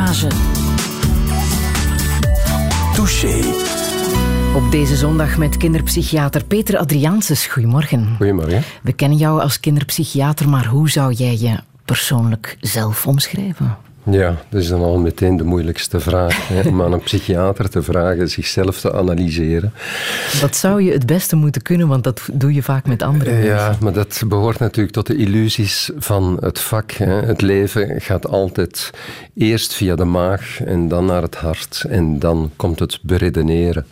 massage. Touché. Op deze zondag met kinderpsychiater Peter Adriaanses. Goedemorgen. Goedemorgen. We kennen jou als kinderpsychiater, maar hoe zou jij je persoonlijk zelf omschrijven? Ja, dat is dan al meteen de moeilijkste vraag. Hè, om aan een psychiater te vragen zichzelf te analyseren. Dat zou je het beste moeten kunnen, want dat doe je vaak met anderen. Ja, maar dat behoort natuurlijk tot de illusies van het vak. Hè. Het leven gaat altijd eerst via de maag en dan naar het hart. En dan komt het beredeneren.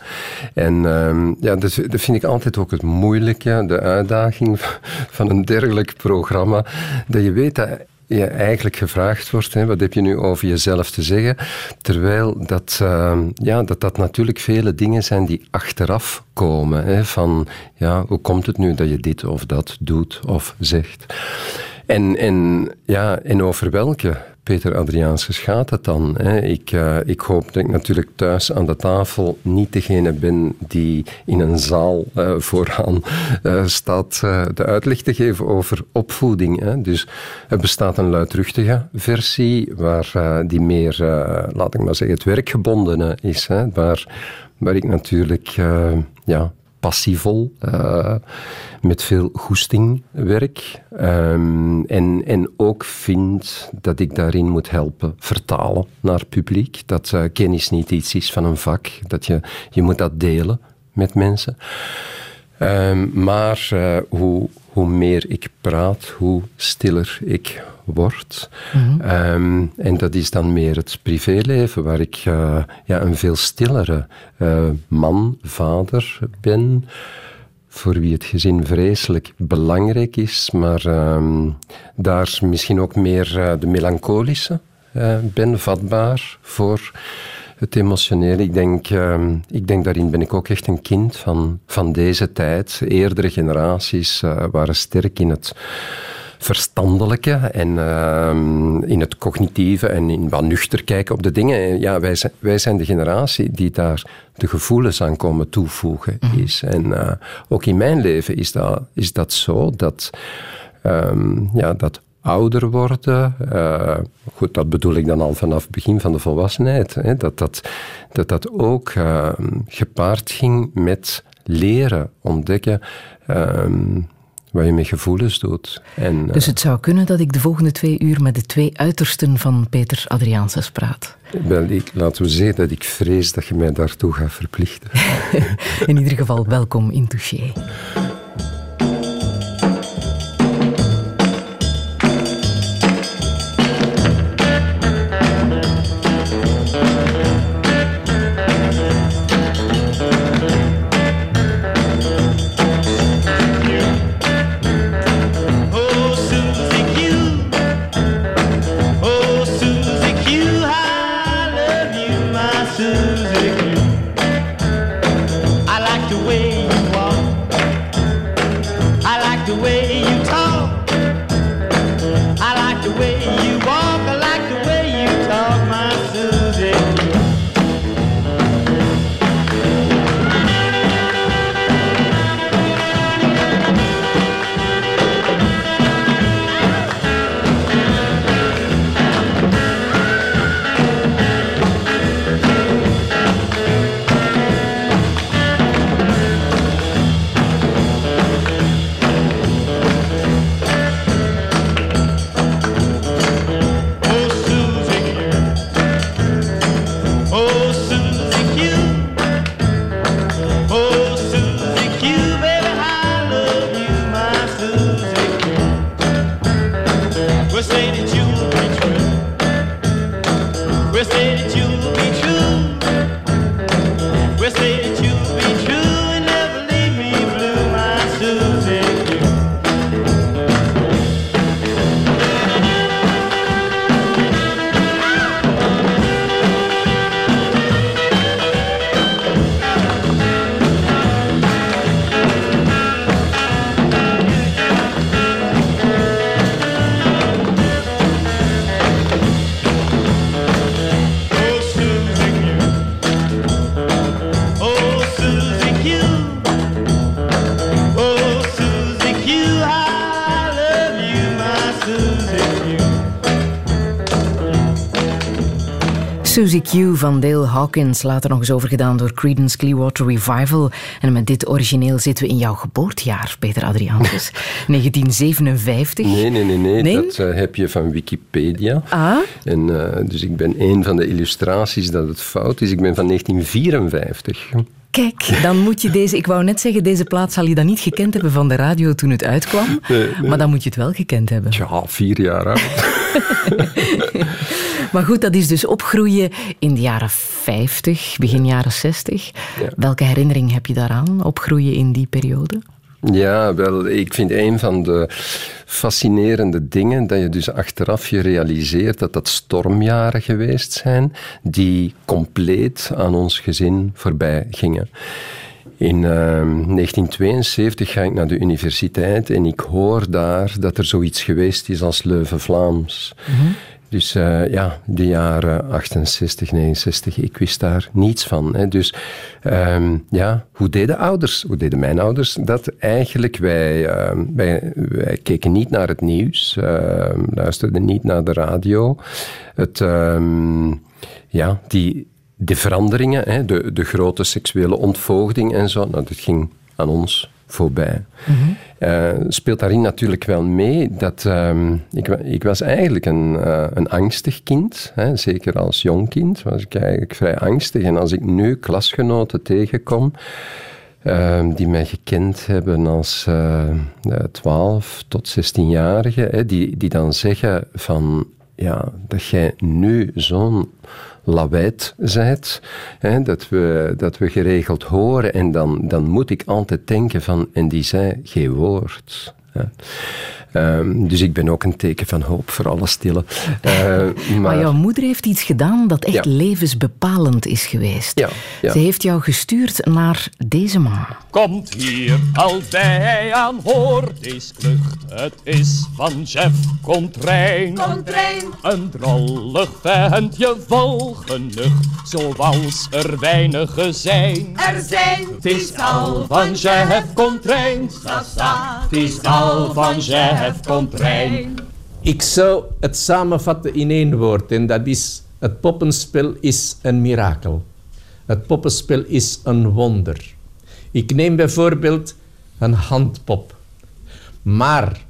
En um, ja, dat, dat, vind ik altijd ook het moeilijke, de uitdaging van een dergelijk programma. Dat je weet dat je eigenlijk gevraagd wordt, hè, wat heb je nu over jezelf te zeggen? Terwijl dat, uh, ja, dat, dat natuurlijk vele dingen zijn die achteraf komen. Hè, van, ja, hoe komt het nu dat je dit of dat doet of zegt? En, en, ja, en over welke Peter Adriaanse gaat het dan? Hè? Ik, uh, ik hoop dat ik natuurlijk thuis aan de tafel niet degene ben die in een zaal uh, vooraan uh, staat de uitleg te geven over opvoeding. Hè? Dus er bestaat een luidruchtige versie waar die meer, laat ik maar zeggen, het werkgebondene is. Hè? Waar, waar ik natuurlijk ja, passievol, uh, met veel goesting werk. Um, en, en ook vind dat ik daarin moet helpen vertalen naar publiek. Dat uh, kennis niet iets is van een vak, dat je, je moet dat delen met mensen. Um, maar uh, hoe, hoe meer ik praat, hoe stiller ik word. Mm -hmm. um, en dat is dan meer het privéleven, waar ik uh, ja, een veel stillere uh, man, vader ben, voor wie het gezin vreselijk belangrijk is, maar um, daar misschien ook meer uh, de melancholische ben, vatbaar voor het emotionele. Ik denk, uh, ik denk daarin ben ik ook echt een kind van, van deze tijd. Eerdere generaties uh, waren sterk in het verstandelijke en uh, in het cognitieve en in wat nuchter kijken op de dingen. Ja, wij zijn, wij zijn de generatie die daar de gevoelens aan komen toevoegen mm -hmm. is. En uh, ook in mijn leven is dat, is dat zo, dat, um, ja, dat ouder worden. Uh, goed, dat bedoel ik dan al vanaf het begin van de volwassenheid. Hè, dat, dat, dat dat ook uh, gepaard ging met leren ontdekken um, wat je met gevoelens doet. En, uh, dus het zou kunnen dat ik de volgende twee uur met de twee uitersten van Peter Adriaanses praat? Wel, ik, laten we zeggen dat ik vrees dat je mij daartoe gaat verplichten. In ieder geval, welkom in Touché. Susie Q van Dale Hawkins, later nog eens overgedaan door Creedence Clearwater Revival. En met dit origineel zitten we in jouw geboortejaar, Peter Adriaanus. 1957. Nee, nee, nee, nee. dat uh, heb je van Wikipedia. Ah. En, uh, dus ik ben een van de illustraties dat het fout is. Ik ben van 1954. Kijk, dan moet je deze... Ik wou net zeggen, deze plaat zal je dan niet gekend hebben van de radio toen het uitkwam. Nee, nee. Maar dan moet je het wel gekend hebben. Ja, vier jaar oud. maar goed, dat is dus opgroeien in de jaren 50, begin jaren 60. Welke herinnering heb je daaraan, opgroeien in die periode? Ja, wel, ik vind een van de fascinerende dingen dat je dus achteraf je realiseert dat dat stormjaren geweest zijn die compleet aan ons gezin voorbij gingen. In uh, ehm, 1972 ga ik naar de universiteit en ik hoor daar dat er zoiets geweest is als Leuven-Vlaams. Mm dus uh, ja, de jaren 68, 69, ik wist daar niets van. Hè. Dus um, ja, hoe deden ouders, hoe deden mijn ouders dat eigenlijk? Wij, uh, wij, wij, keken niet naar het nieuws, uh, luisterden niet naar de radio. Het, ja, die, de veranderingen, hè, de, de grote seksuele ontvoogding en zo, nou, dat ging aan ons voorbij. Mm speelt daarin natuurlijk wel mee dat uh, ik, ik, was eigenlijk een, uh, een angstig kind. Hè. Zeker als jong kind was ik eigenlijk vrij angstig. En als ik nu klasgenoten tegenkom ehm, die mij gekend hebben als 12 tot 16-jarigen, die, die dan zeggen van ja, dat jij nu zo'n lawaait zijt, hè, dat, we, dat we geregeld horen en dan, dan moet ik altijd denken van, en die zei geen woord. Ehm, dus ik ben ook een teken van hoop voor alle stille. Uh, maar... jouw moeder heeft iets gedaan dat echt levensbepalend is geweest. Ja, Ze heeft jou gestuurd naar deze man. Komt hier al bij aan, hoor deze klucht. Het is van chef Contrain. Contrain. Een drollig ventje vol genucht, zoals er weinigen zijn. Er zijn. Het is al van chef Contrain. Het is al van chef ik zou het samenvatten in één woord en dat is: het poppenspel is een mirakel. Het poppenspel is een wonder. Ik neem bijvoorbeeld een handpop. Maar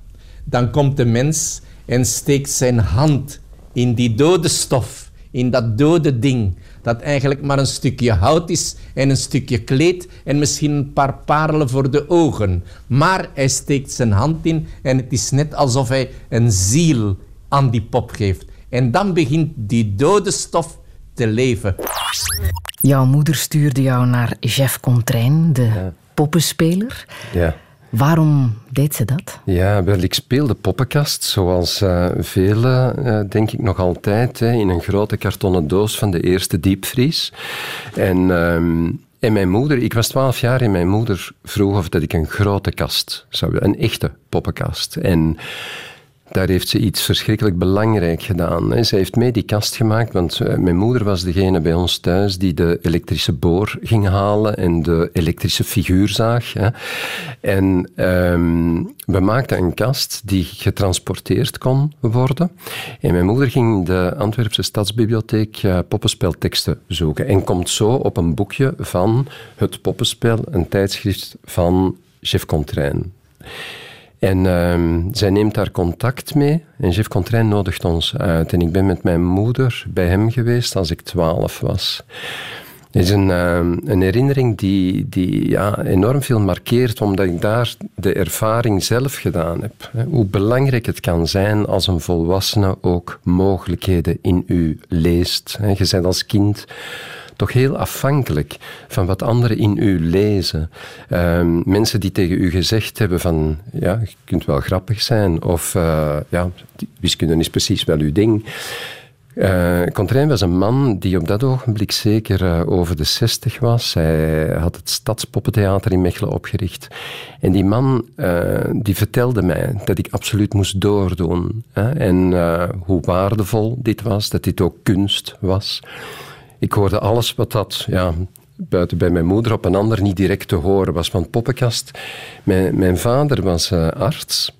dan komt de mens en steekt zijn hand in die dode stof, in dat dode ding dat eigenlijk maar een stukje hout is en een stukje kleed en misschien een paar parelen voor de ogen. Maar hij steekt zijn hand in en het is net alsof hij een ziel aan die pop geeft. En dan begint die dode stof te leven. Jouw moeder stuurde jou naar Jeff Contrain, de poppenspeler. Ja. Waarom deed ze dat? Ja, wel, ik speelde poppenkast, zoals uh, velen, uh, denk ik nog altijd, hè, in een grote kartonnen doos van de eerste diepvries. En, uh, en mijn moeder, ik was twaalf jaar en mijn moeder vroeg of dat ik een grote kast zou willen, een echte poppenkast. En daar heeft ze iets verschrikkelijk belangrijk gedaan. Ze heeft mee die kast gemaakt, want eh, mijn moeder was degene bij ons thuis die de elektrische boor ging halen en de elektrische figuurzaag. En um, we maakten een kast die getransporteerd kon worden. En mijn moeder ging de Antwerpse Stadsbibliotheek uh, poppenspelteksten zoeken en komt zo op een boekje van Het Poppenspel, een tijdschrift van Chef Contrain. En um, zij neemt daar contact mee en Jeff Contrain nodigt ons uit. En ik ben met mijn moeder bij hem geweest als ik twaalf was. Het is een, um, een herinnering die, die ja, enorm veel markeert, omdat ik daar de ervaring zelf gedaan heb. Hoe belangrijk het kan zijn als een volwassene ook mogelijkheden in u leest. Je bent als kind toch heel afhankelijk van wat anderen in u lezen. Um, mensen die tegen u gezegd hebben van, ja, je kunt wel grappig zijn, of uh, ja, wiskunde is precies wel uw ding. Uh, Contrain was een man die op dat ogenblik zeker uh, over de 60 was. Hij had het Stadspoppentheater in Mechelen opgericht. En die man die vertelde mij dat ik absoluut moest doordoen. Hè? En hoe waardevol dit was, dat dit ook kunst was ik hoorde alles wat dat, ja, buiten bij mijn moeder op een ander niet direct te horen was. Want poppenkast, mijn, mijn vader was uh, arts.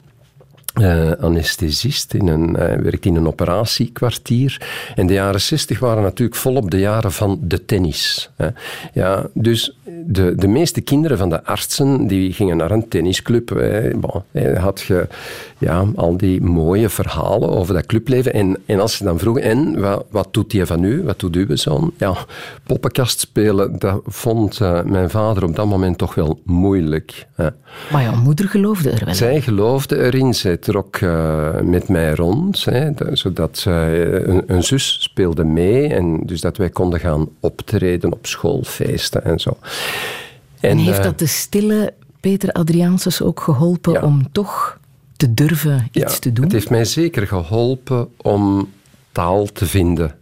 Uh, anesthesist, in een, uh, werkt in een operatiekwartier. En de jaren 60 waren natuurlijk volop de jaren van de tennis. Hè. Ja, dus de, de meeste kinderen van de artsen die gingen naar een tennisclub. Hè. Bon, had je ja, al die mooie verhalen over dat clubleven. En, en als ze dan vroegen, en wat, wat doet die van u? Wat doet uw zoon? Ja, poppenkast spelen, dat vond uh, mijn vader op dat moment toch wel moeilijk. Hè. Maar jouw moeder geloofde er wel Zij geloofde erin. Zij trok uh, met mij rond, hè, zodat zij, een, een, zus speelde mee. En dus dat wij konden gaan optreden op schoolfeesten en zo. En, en heeft uh, dat de stille Peter Adriaanses ook geholpen ja. om toch te durven iets ja, te doen? Het heeft mij zeker geholpen om taal te vinden.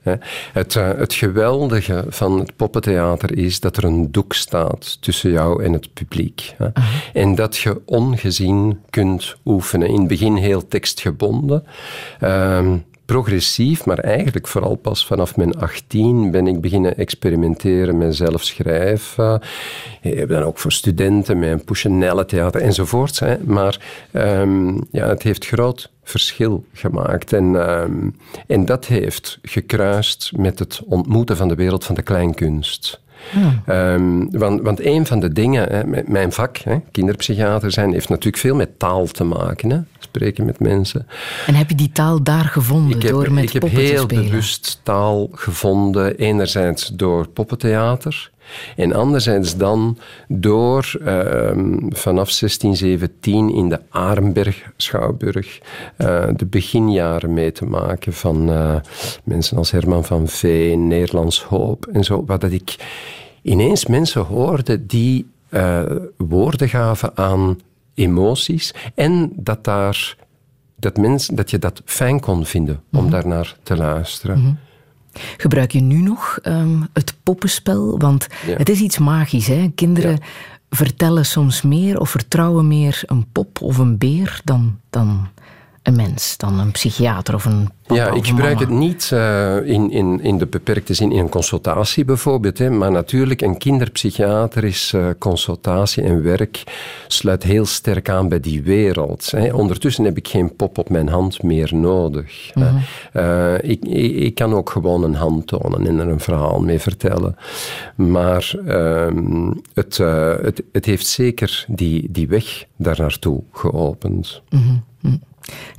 Het, uh, het geweldige van het poppentheater is dat er een doek staat tussen jou en het publiek. Hè. En dat je ongezien kunt oefenen. In het begin heel tekstgebonden. Uh, progressief, maar eigenlijk vooral pas vanaf mijn 18 ben ik beginnen experimenteren met zelf schrijven. Ik heb dan ook voor studenten met een Puccinelle theater enzovoort. Hè. Maar um, ja, het heeft groot verschil gemaakt. En, um, en dat heeft gekruist met het ontmoeten van de wereld van de kleinkunst. Ja. Um, want, want een van de dingen, hè, mijn vak, hè, kinderpsychiater zijn, heeft natuurlijk veel met taal te maken. Hè, spreken met mensen. En heb je die taal daar gevonden ik heb, door met Ik heb poppen te heel spelen? bewust taal gevonden, enerzijds door poppentheater. En anderzijds dan door uh, vanaf 1617 in de Arenberg Schouwburg uh, de beginjaren mee te maken van uh, mensen als Herman van Veen, Nederlands Hoop en zo. Wat dat ik ineens mensen hoorde die eh, woorden gaven aan emoties en dat daar dat, mens, dat je dat fijn kon vinden om Mhm. daarnaar te luisteren. Mm -hmm. Gebruik je nu nog um, het poppenspel? Want Ja. het is iets magisch. Hè? Kinderen Ja. vertellen soms meer of vertrouwen meer een pop of een beer dan, dan een mens, dan een psychiater of een papa Ja, ik gebruik het niet uh, in, in, in de beperkte zin in een consultatie bijvoorbeeld. Hè, maar natuurlijk, een kinderpsychiatrische uh, consultatie en werk sluit heel sterk aan bij die wereld. Hè. Ondertussen heb ik geen pop op mijn hand meer nodig. Mhm. Uh, ik, ik, ik, kan ook gewoon een hand tonen en er een verhaal mee vertellen. Maar ehm, het, het, het heeft zeker die, die weg daar naartoe geopend. Mm -hmm.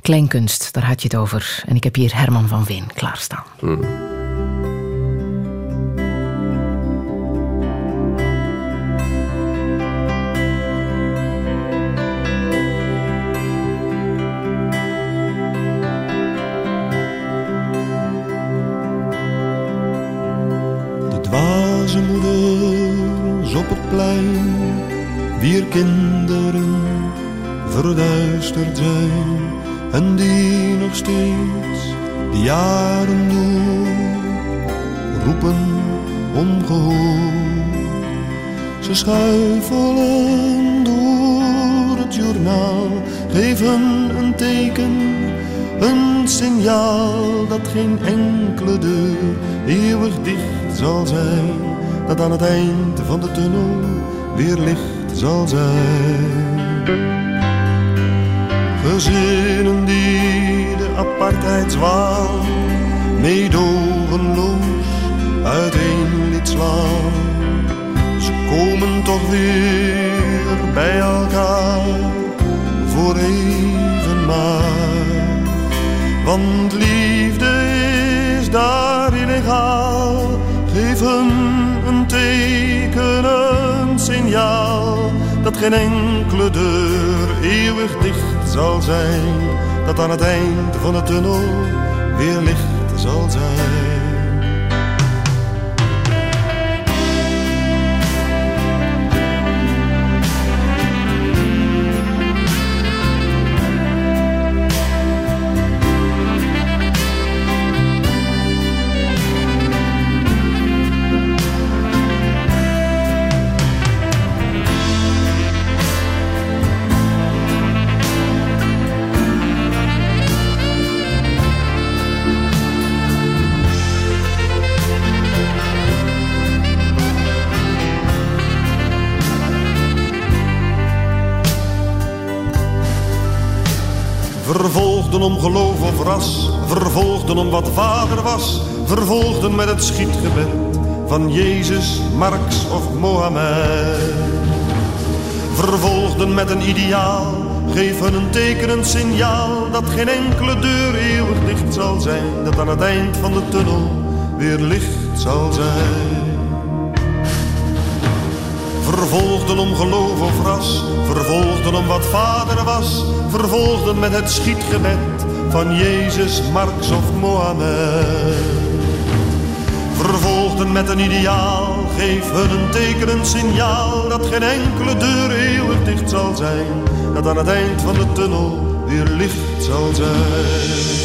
Kleinkunst, daar had je het over. En ik heb hier Herman van Veen klaarstaan. Mm. De dwaze moeders op het plein, wier kinderen verduisterd zijn en die nog steeds de jaren door roepen ongehoord. Ze schuifelen door het journaal, geven een teken, een signaal dat geen enkele deur eeuwig dicht zal zijn, dat aan het eind van de tunnel weer licht zal zijn. Gezinnen die de apartheidswaal meedogenloos uiteen liet slaan. Ze komen toch weer bij elkaar voor even maar. Want liefde is daar illegaal. Hun een teken, een signaal dat geen enkele deur eeuwig dicht zal zijn, dat aan het eind van de tunnel weer licht zal zijn. Om geloof of ras, vervolgden om wat vader was, vervolgden met het schietgebed van Jezus, Marx of Mohammed. Vervolgden met een ideaal, geven een tekenend signaal dat geen enkele deur eeuwig dicht zal zijn, dat aan het eind van de tunnel weer licht zal zijn. Vervolgden om geloof of ras, vervolgden om wat vader was, vervolgden met het schietgebed van Jezus, Marx of Mohammed. Vervolgden met een ideaal, geef hun een tekenend signaal dat geen enkele deur eeuwig dicht zal zijn, dat aan het eind van de tunnel weer licht zal zijn.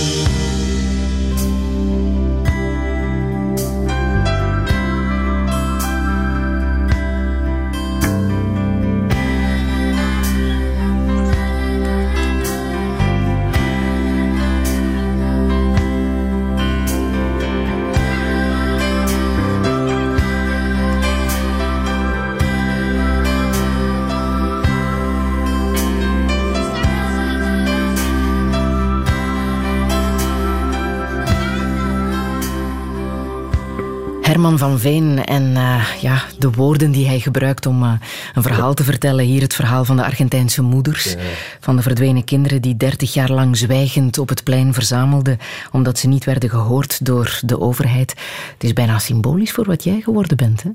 Van Veen en uh, ja, de woorden die hij gebruikt om uh, een verhaal te vertellen. Hier het verhaal van de Argentijnse moeders. Ja. Van de verdwenen kinderen die dertig jaar lang zwijgend op het plein verzamelden. Omdat ze niet werden gehoord door de overheid. Het is bijna symbolisch voor wat jij geworden bent, hè?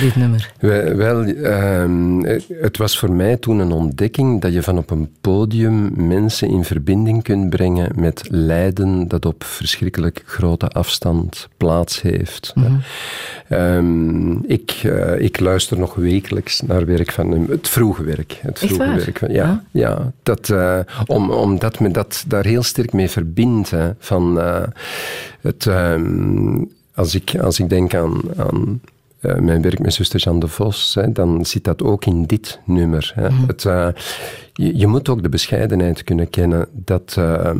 Dit nummer? Wel, uh, het was voor mij toen een ontdekking dat je van op een podium mensen in verbinding kunt brengen met lijden dat op verschrikkelijk grote afstand plaats heeft. Mm -hmm. um, ik, uh, ik luister nog wekelijks naar werk van hem, het vroege werk. Het vroege werk van, ja, ja dat, uh, om, omdat me dat daar heel sterk mee verbindt. Hè, van, uh, het, um, als, ik, als ik denk aan, aan uh, mijn werk met zuster Jeanne de Vos, hè, dan zit dat ook in dit nummer. Hè. Mm. Het, uh, je, je, moet ook de bescheidenheid kunnen kennen dat uh,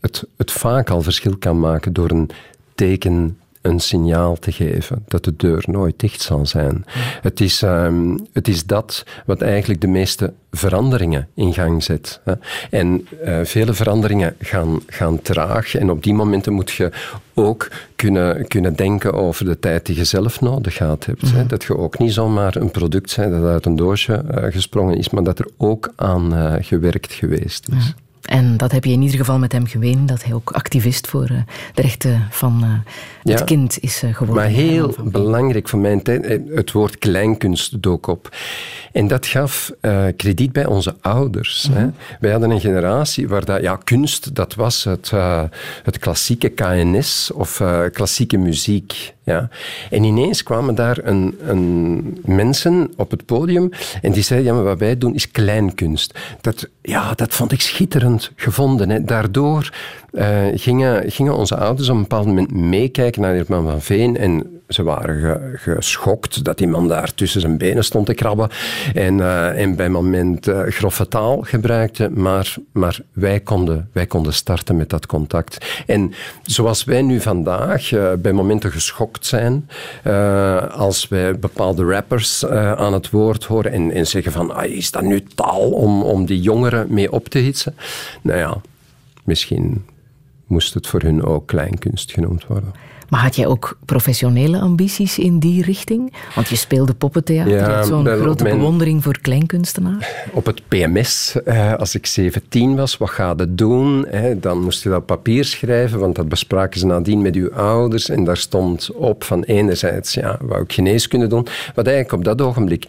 het, het vaak al verschil kan maken door een teken een signaal te geven dat de deur nooit dicht zal zijn. Het, is, um, het is dat wat eigenlijk de meeste veranderingen in gang zet. Hè. En uh, vele veranderingen gaan, gaan traag en op die momenten moet je ook kunnen, kunnen denken over de tijd die je zelf nodig gehad hebt. Hè. Dat je ook niet zomaar een product bent dat uit een doosje uh, gesprongen is, maar dat er ook aan uh, gewerkt geweest is. Mm-hmm. En dat heb je in ieder geval met hem geweten, dat hij ook activist voor uh, de rechten van uh, het ja, kind is uh, geworden. Maar heel belangrijk voor mijn tijd, het woord kleinkunst dook op. En dat gaf krediet bij onze ouders. Mm -hmm. hè. Wij hadden een generatie waar dat, ja, kunst, dat was het, het klassieke KNS of klassieke muziek. Ja. En ineens kwamen daar een, een mensen op het podium en die zeiden, ja, maar wat wij doen is kleinkunst. Dat, ja, dat vond ik schitterend gevonden. Hè. Daardoor uh, gingen, gingen onze ouders op een bepaald moment meekijken naar Herman van Veen en ze waren ge, geschokt dat die man daar tussen zijn benen stond te krabben en, uh, en bij moment uh, grove taal gebruikte, maar, maar wij, konden, wij konden starten met dat contact. En zoals wij nu vandaag uh, bij momenten geschokt zijn, als wij bepaalde rappers aan het woord horen en, en zeggen van, ah, is dat nu taal om, om die jongeren mee op te hitsen? Nou ja, misschien moest het voor hun ook kleinkunst genoemd worden. Maar had jij ook professionele ambities in die richting? Want je speelde poppentheater, ja, zo'n grote mijn, bewondering voor kleinkunstenaars. Op het PMS, eh, als ik 17 was, wat ga je doen? Dan moest je dat op papier schrijven, want dat bespraken ze nadien met uw ouders. En daar stond op van enerzijds, ja, wou ik geneeskunde doen. Wat eigenlijk op dat ogenblik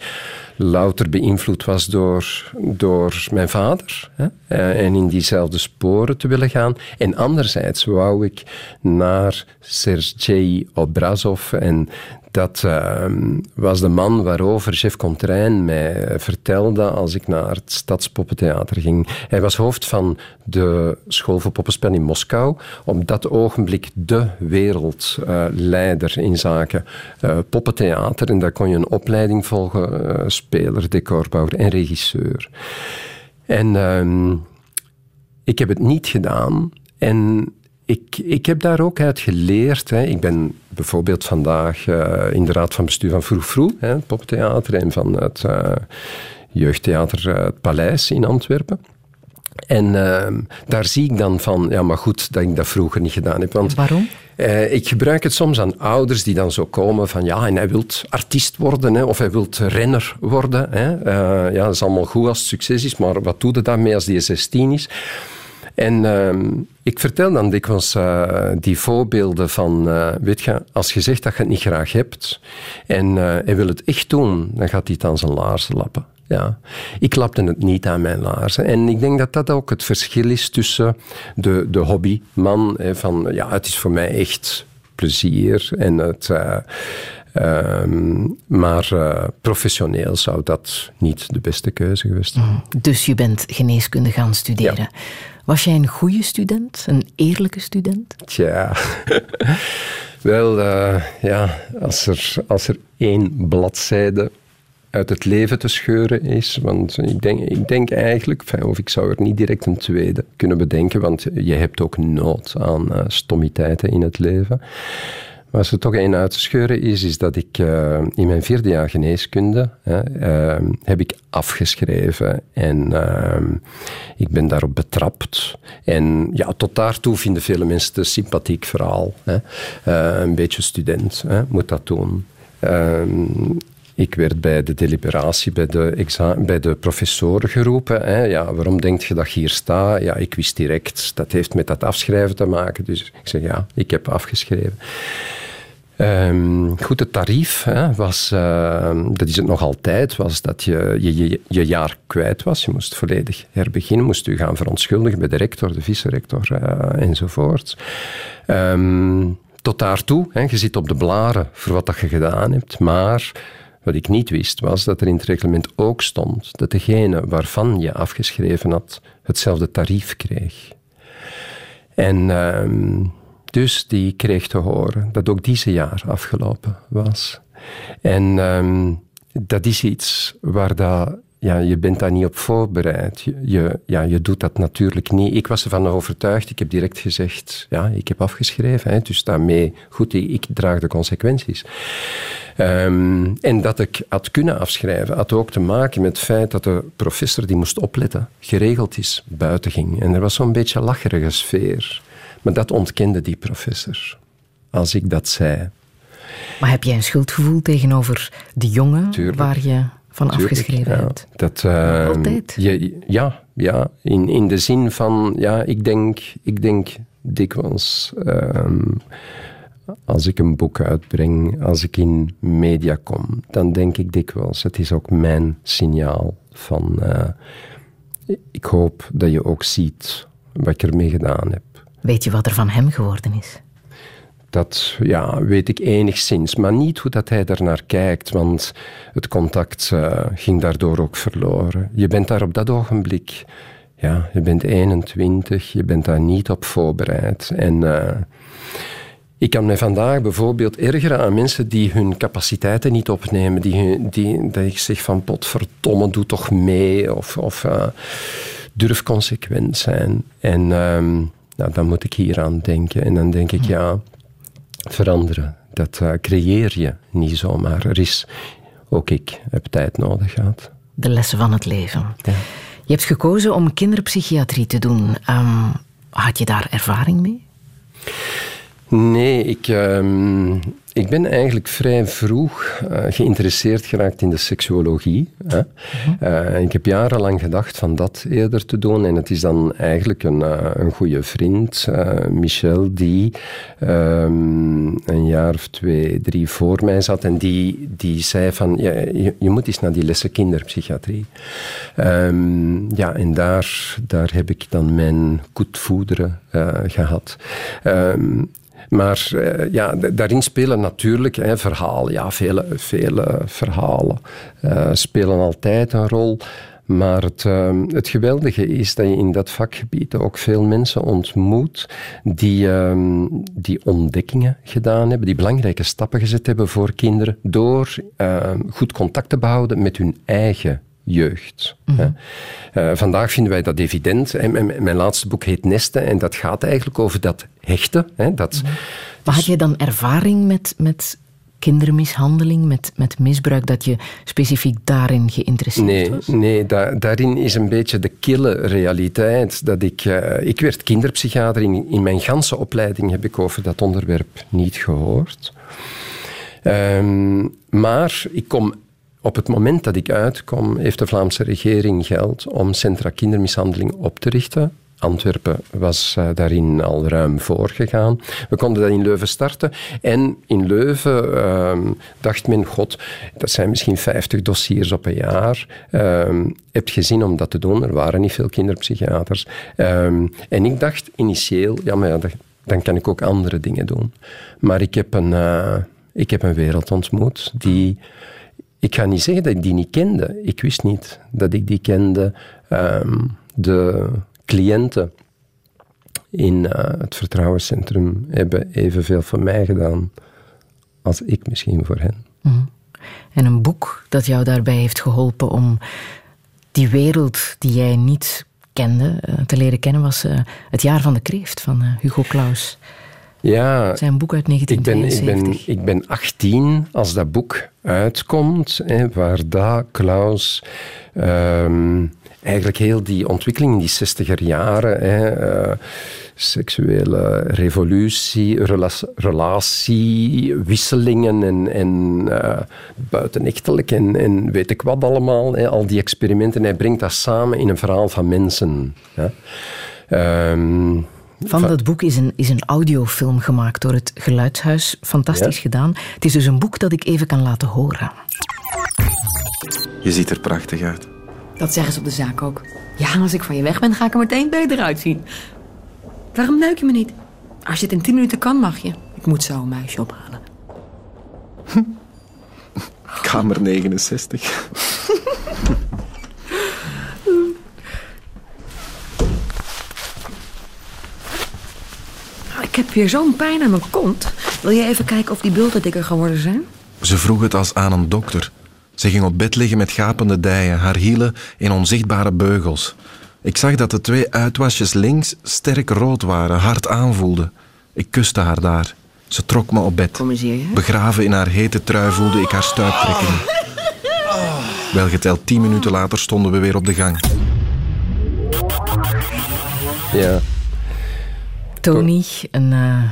louter beïnvloed was door, door mijn vader. Hè? En in diezelfde sporen te willen gaan. En anderzijds wou ik naar Sergei Obrazov en dat uh, was de man waarover chef Contrain mij vertelde als ik naar het Stadspoppentheater ging. Hij was hoofd van de school voor poppenspel in Moskou. Op dat ogenblik de wereldleider in zaken uh, poppentheater. En daar kon je een opleiding volgen, uh, speler, decorbouwer en regisseur. En ehm, ik heb het niet gedaan. En ik, ik heb daar ook uit geleerd. Hè. Ik ben bijvoorbeeld vandaag uh, in de raad van bestuur van Vroeg Vroeg, hè, het poptheater, en van het uh, jeugdtheater uh, Het Paleis in Antwerpen. En ehm, daar zie ik dan van, ja, maar goed dat ik dat vroeger niet gedaan heb. Want, Waarom? Uh, ik gebruik het soms aan ouders die dan zo komen van, ja, en hij wil artiest worden, hè, of hij wil renner worden. Hè. Uh, ja, dat is allemaal goed als het succes is, maar wat doe je daarmee als die 16 is? En uh, ik vertel dan dikwijls uh, die voorbeelden van, uh, weet je, als je zegt dat je het niet graag hebt en hij wil het echt doen, dan gaat hij het aan zijn laarzen lappen. Ja, ik lapte het niet aan mijn laarzen. En ik denk dat dat ook het verschil is tussen de, de hobbyman, hè, van ja, het is voor mij echt plezier en het. Uh, maar uh, professioneel zou dat niet de beste keuze geweest zijn. Mm. Dus je bent geneeskunde gaan studeren. Ja. Was jij een goede student, een eerlijke student? Tja, wel, ja, als er, als er één bladzijde uit het leven te scheuren is. Want ik denk, ik denk eigenlijk, of ik zou er niet direct een tweede kunnen bedenken, want je hebt ook nood aan uh, stommiteiten in het leven. Als er toch één uit te scheuren is, is dat ik uh, in mijn vierde jaar geneeskunde uh, heb ik afgeschreven en ik ben daarop betrapt. En ja, tot daartoe vinden vele mensen het een sympathiek verhaal. Hè. een beetje student hè, moet dat doen. Ik werd bij de deliberatie bij de, bij de professoren geroepen. Hè. Ja, waarom denk je dat je hier staat? Ja, ik wist direct, dat heeft met dat afschrijven te maken. Dus ik zeg ja, ik heb afgeschreven. Um, goed, het tarief hè, was, uh, dat is het nog altijd, was dat je, je, je jaar kwijt was. Je moest volledig herbeginnen, moest u gaan verontschuldigen bij de rector, de vice-rector uh, enzovoort. Um, tot daartoe, hè, je zit op de blaren voor wat dat je gedaan hebt, maar wat ik niet wist was dat er in het reglement ook stond dat degene waarvan je afgeschreven had hetzelfde tarief kreeg. En dus die kreeg te horen dat ook deze jaar afgelopen was. En uh, dat is iets waar dat ja, je bent daar niet op voorbereid. Je, je, ja, je doet dat natuurlijk niet. Ik was ervan overtuigd. Ik heb direct gezegd, ja, ik heb afgeschreven. Hè, dus daarmee, goed, ik draag de consequenties. Um, en dat ik had kunnen afschrijven, had ook te maken met het feit dat de professor die moest opletten, geregeld is, buiten ging. En er was zo'n beetje lacherige sfeer. Maar dat ontkende die professor, als ik dat zei. Maar heb jij een schuldgevoel tegenover de jongen Tuurlijk. waar je van Tuurlijk, afgeschreven ja. hebt? Dat, uh, Altijd? Je, ja, ja in, in de zin van, ja, ik denk, ik denk dikwijls... Um, als ik een boek uitbreng, als ik in media kom, dan denk ik dikwijls, het is ook mijn signaal van, uh, ik hoop dat je ook ziet wat ik ermee gedaan heb. Weet je wat er van hem geworden is? Dat ja, weet ik enigszins, maar niet hoe dat hij naar kijkt, want het contact uh, ging daardoor ook verloren. Je bent daar op dat ogenblik, ja, je bent 21, je bent daar niet op voorbereid. En uh, ik kan mij vandaag bijvoorbeeld ergeren aan mensen die hun capaciteiten niet opnemen. Die, die, dat ik zeg van potverdomme, doe toch mee. Of, of uh, durf consequent zijn. En um, nou, dan moet ik hier aan denken. En dan denk ik, ja, veranderen. Dat uh, creëer je niet zomaar. Er is, ook ik heb tijd nodig gehad. De lessen van het leven. Ja. Je hebt gekozen om kinderpsychiatrie te doen. Um, had je daar ervaring mee? Nee, ik, um, ik ben eigenlijk vrij vroeg uh, geïnteresseerd geraakt in de seksuologie. Hè. Uh, ik heb jarenlang gedacht van dat eerder te doen. En het is dan eigenlijk een, uh, een goede vriend, Michel, die um, een jaar of twee, drie voor mij zat. En die, die zei van, ja, je, je, moet eens naar die lessen kinderpsychiatrie. Um, ja, en daar, daar heb ik dan mijn koetvoederen gehad. Maar uh, ja, daarin spelen natuurlijk hè, verhalen. Ja, vele, vele verhalen uh, spelen altijd een rol. Maar het, uh, het geweldige is dat je in dat vakgebied ook veel mensen ontmoet die, uh, die ontdekkingen gedaan hebben, die belangrijke stappen gezet hebben voor kinderen door uh, goed contact te behouden met hun eigen jeugd. Mm -hmm. uh, vandaag vinden wij dat evident. Mijn, mijn, laatste boek heet Nesten en dat gaat eigenlijk over dat hechten. Hè, dat, mm -hmm. Maar had je dan ervaring met, met kindermishandeling, met, met misbruik, dat je specifiek daarin geïnteresseerd nee, was? Nee, daarin is een beetje de kille realiteit. Dat ik, uh, ik werd kinderpsychiater. In, in mijn ganse opleiding heb ik over dat onderwerp niet gehoord. Um, maar ik kom op het moment dat ik uitkom, heeft de Vlaamse regering geld om centra kindermishandeling op te richten. Antwerpen was uh, daarin al ruim voorgegaan. We konden dat in Leuven starten. En in Leuven uh, dacht men, god, dat zijn misschien 50 dossiers op een jaar. Uh, heb je zin om dat te doen? Er waren niet veel kinderpsychiaters. Ehm, en ik dacht initieel, ja, maar dan kan ik ook andere dingen doen. Maar ik heb een, eh, ik heb een wereld ontmoet die... Ik ga niet zeggen dat ik die niet kende. Ik wist niet dat ik die kende. Ehm, de cliënten in uh, het vertrouwenscentrum hebben evenveel voor mij gedaan als ik misschien voor hen. Mm. En een boek dat jou daarbij heeft geholpen om die wereld die jij niet kende uh, te leren kennen was uh, Het jaar van de kreeft van Hugo Claus. Ja, zijn boek uit 1972. Ik ben, ik ben, ik ben 18 als dat boek uitkomt, hè, waar daar Klaus um, eigenlijk heel die ontwikkeling in die 60er jaren, hè, uh, seksuele revolutie, rela relatie, wisselingen en, en uh, buitenechtelijk en, en weet ik wat allemaal, hè, al die experimenten, hij brengt dat samen in een verhaal van mensen. Hè. Um, van dat boek is een, is een audiofilm gemaakt door het Geluidshuis. Fantastisch ja? gedaan. Het is dus een boek dat ik even kan laten horen. Je ziet er prachtig uit. Dat zeggen ze op de zaak ook. Ja, als ik van je weg ben, ga ik er meteen beter uitzien. Waarom neuk je me niet? Als je het in tien minuten kan, mag je. Ik moet zo een meisje ophalen. Kamer 69. Ik heb weer zo'n pijn aan mijn kont. Wil je even kijken of die bulten dikker geworden zijn? Ze vroeg het als aan een dokter. Ze ging op bed liggen met gapende dijen, haar hielen in onzichtbare beugels. Ik zag dat de twee uitwasjes links sterk rood waren, hard aanvoelden. Ik kuste haar daar. Ze trok me op bed. Kom eens hier, Begraven in haar hete trui voelde ik haar stuiptrekkingen. Welgeteld tien minuten later stonden we weer op de gang. Ja. Tony, een uh,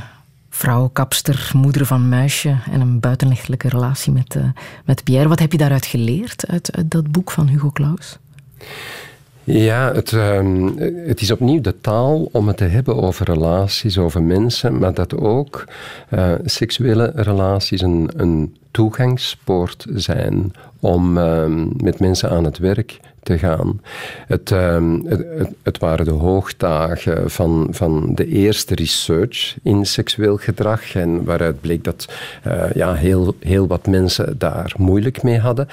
vrouw, kapster, moeder van muisje en een buitenlichtelijke relatie met, uh, met Pierre. Wat heb je daaruit geleerd, uit, uit dat boek van Hugo Claus? Ja, het, uh, het is opnieuw de taal om het te hebben over relaties, over mensen, maar dat ook uh, seksuele relaties een, een toegangspoort zijn om uh, met mensen aan het werk te gaan. Het, uh, het, het, waren de hoogdagen van, van de eerste research in seksueel gedrag en waaruit bleek dat uh, ja, heel, heel wat mensen daar moeilijk mee hadden.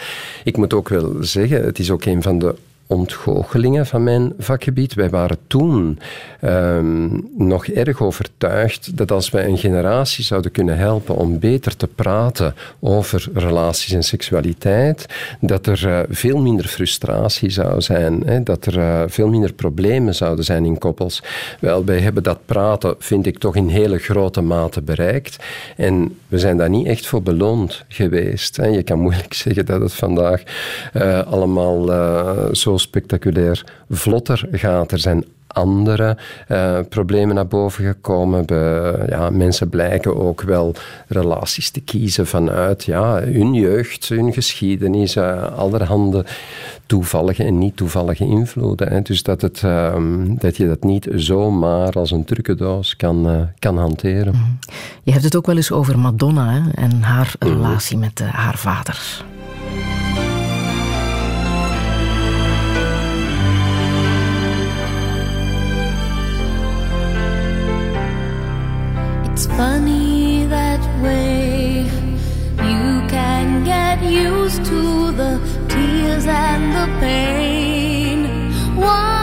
Ik moet ook wel zeggen, het is ook een van de ontgoochelingen van mijn vakgebied. Wij waren toen um, nog erg overtuigd dat als wij een generatie zouden kunnen helpen om beter te praten over relaties en seksualiteit, dat er uh, veel minder frustratie zou zijn, hè, dat er uh, veel minder problemen zouden zijn in koppels. Wel, wij hebben dat praten, vind ik, toch in hele grote mate bereikt. En we zijn daar niet echt voor beloond geweest. Hè. Je kan moeilijk zeggen dat het vandaag uh, allemaal zo spectaculair vlotter gaat. Er zijn andere uh, problemen naar boven gekomen. Be, ja, mensen blijken ook wel relaties te kiezen vanuit ja, hun jeugd, hun geschiedenis, uh, allerhande toevallige en niet toevallige invloeden. Hè. Dus dat, het, uh, dat je dat niet zomaar als een trucendoos kan, kan hanteren. Mm. Je hebt het ook wel eens over Madonna hè, en haar mm. relatie met haar vader. Funny that way. You can get used to the tears and the pain. What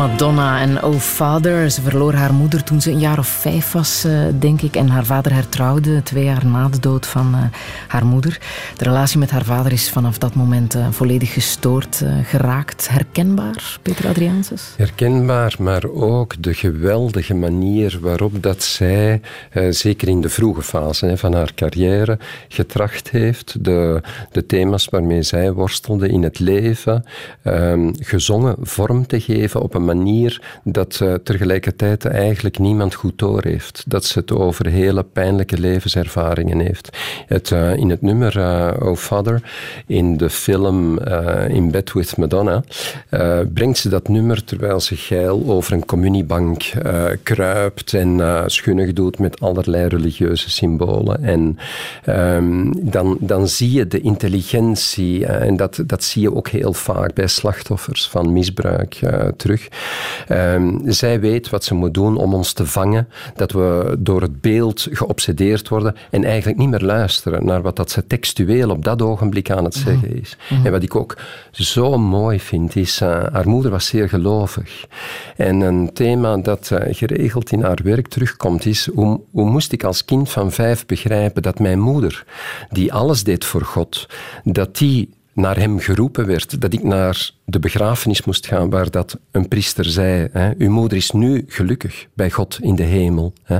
Madonna en Oh Father. Ze verloor haar moeder toen ze een jaar of vijf was, eh, denk ik. En haar vader hertrouwde twee jaar na de dood van uh, haar moeder. De relatie met haar vader is vanaf dat moment uh, volledig gestoord geraakt. Herkenbaar, Peter Adriaanses? Herkenbaar, maar ook de geweldige manier waarop dat zij, zeker in de vroege fase van haar carrière, getracht heeft de, de thema's waarmee zij worstelde in het leven, ehm, gezongen vorm te geven op een manier dat uh, tegelijkertijd eigenlijk niemand goed door heeft. Dat ze het over hele pijnlijke levenservaringen heeft. Het, uh, in het nummer uh, Oh Father, in de film In Bed with Madonna, brengt ze dat nummer terwijl ze geil over een communiebank kruipt en schunnig doet met allerlei religieuze symbolen. En um, dan, dan zie je de intelligentie, en dat, dat zie je ook heel vaak bij slachtoffers van misbruik terug. Ehm, zij weet wat ze moet doen om ons te vangen, dat we door het beeld geobsedeerd worden en eigenlijk niet meer luisteren naar wat dat ze textueel op dat ogenblik aan het mhm. zeggen is. Mhm. En wat ik ook zo mooi vind, is, uh, haar moeder was zeer gelovig. En een thema dat uh, geregeld in haar werk terugkomt is, hoe, hoe moest ik als kind van vijf begrijpen dat mijn moeder, die alles deed voor God, dat die naar hem geroepen werd, dat ik naar de begrafenis moest gaan waar dat een priester zei, hè, uw moeder is nu gelukkig bij God in de hemel. Hè.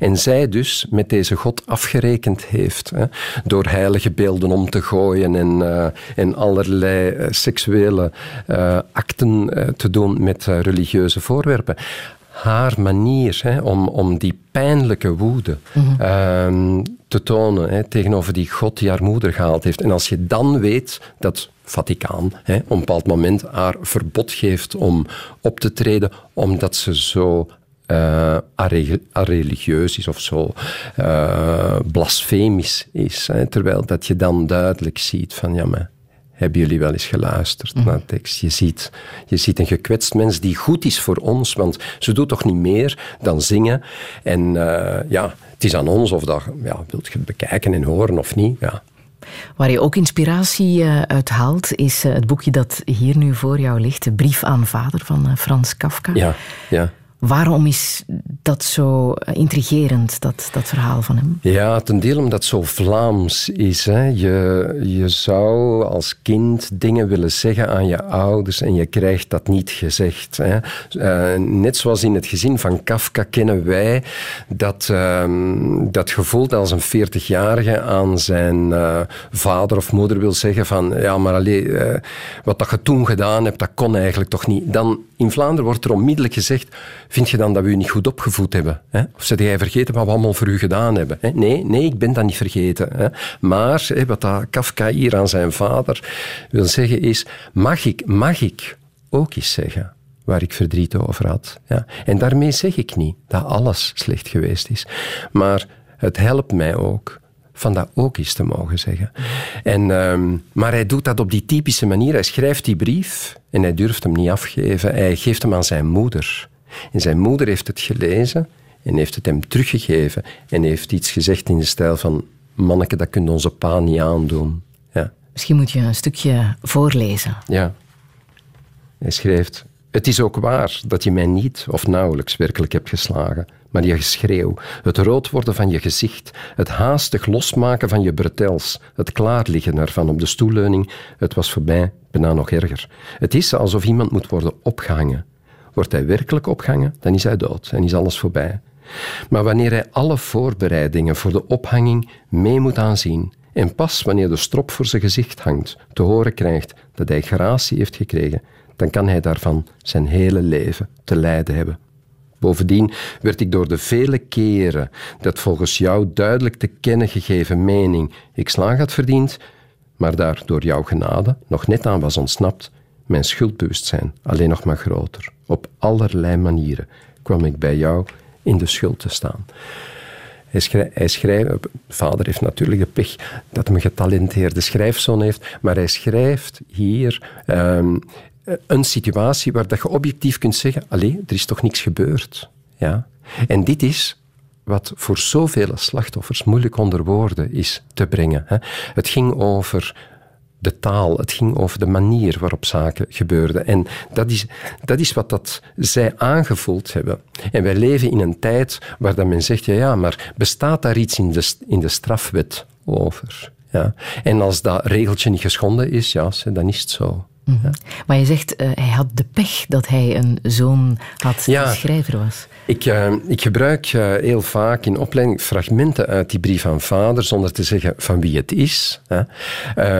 En zij dus met deze God afgerekend heeft, hè, door heilige beelden om te gooien en, uh, en allerlei uh, seksuele uh, acten te doen met religieuze voorwerpen haar manier hè, om, om die pijnlijke woede mm -hmm. te tonen hè, tegenover die God die haar moeder gehaald heeft. En als je dan weet dat Vaticaan hè, op een bepaald moment haar verbod geeft om op te treden, omdat ze zo uh, religieus is of zo uh, blasfemisch is. Hè, terwijl dat je dan duidelijk ziet van ja, maar hebben jullie wel eens geluisterd mhm. naar de tekst? Je ziet, je ziet een gekwetst mens die goed is voor ons, want ze doet toch niet meer dan zingen. En uh, ja, het is aan ons of dat ja, wilt je bekijken en horen of niet. Ja. Waar je ook inspiratie uh, uit haalt, is uh, het boekje dat hier nu voor jou ligt, De Brief aan Vader van Frans Kafka. Ja, ja. Waarom is dat zo intrigerend, dat, dat verhaal van hem? Ja, ten dele omdat het zo Vlaams is. Hè. Je, je zou als kind dingen willen zeggen aan je ouders en je krijgt dat niet gezegd. Hè. Uh, net zoals in het gezin van Kafka kennen wij dat, uh, dat gevoel dat als een 40-jarige aan zijn uh, vader of moeder wil zeggen van ja, maar alleen, eh, wat dat je toen gedaan hebt, dat kon eigenlijk toch niet. Dan in Vlaanderen wordt er onmiddellijk gezegd vind je dan dat we u niet goed opgevoed hebben? Hè? Of zit jij vergeten wat we allemaal voor u gedaan hebben? Hè? Nee, nee, ik ben dat niet vergeten. Hè? Maar hè, wat dat Kafka hier aan zijn vader wil zeggen is, mag ik, mag ik ook eens zeggen waar ik verdriet over had. Ja. En daarmee zeg ik niet dat alles slecht geweest is. Maar het helpt mij ook van dat ook eens te mogen zeggen. En, um, maar hij doet dat op die typische manier. Hij schrijft die brief en hij durft hem niet afgeven. Hij geeft hem aan zijn moeder. En zijn moeder heeft het gelezen en heeft het hem teruggegeven en heeft iets gezegd in de stijl van manneke, dat kunt onze pa niet aandoen. Ja. Misschien moet je een stukje voorlezen. Ja. Hij schrijft, het is ook waar dat je mij niet of nauwelijks werkelijk hebt geslagen, maar je geschreeuw, het rood worden van je gezicht, het haastig losmaken van je bretels, het klaarliggen ervan op de stoelleuning, het was voor mij bijna nog erger. Het is alsof iemand moet worden opgehangen. Wordt hij werkelijk opgehangen, dan is hij dood en is alles voorbij. Maar wanneer hij alle voorbereidingen voor de ophanging mee moet aanzien en pas wanneer de strop voor zijn gezicht hangt, te horen krijgt dat hij gratie heeft gekregen, dan kan hij daarvan zijn hele leven te lijden hebben. Bovendien werd ik door de vele keren dat volgens jou duidelijk te kennen gegeven mening ik slaag had verdiend, maar daar door jouw genade nog net aan was ontsnapt, mijn schuldbewustzijn alleen nog maar groter. Op allerlei manieren kwam ik bij jou in de schuld te staan. Hij, schrijft, vader heeft natuurlijk de pech dat hij een getalenteerde schrijfzoon heeft, maar hij schrijft hier um, een situatie waar dat je objectief kunt zeggen, allee, er is toch niks gebeurd. Ja? En dit is wat voor zoveel slachtoffers moeilijk onder woorden is te brengen. Hè. Het ging over de taal, het ging over de manier waarop zaken gebeurden. En dat is, dat is wat dat zij aangevoeld hebben. En wij leven in een tijd waar dat men zegt, ja, maar bestaat daar iets in de, in de strafwet over? Ja. En als dat regeltje niet geschonden is, ja, dan is het zo. Mhm. Maar je zegt, uh, hij had de pech dat hij een zoon had die schrijver was. Ik, uh, ik gebruik uh, heel vaak in opleiding fragmenten uit die brief van vader, zonder te zeggen van wie het is. Hè.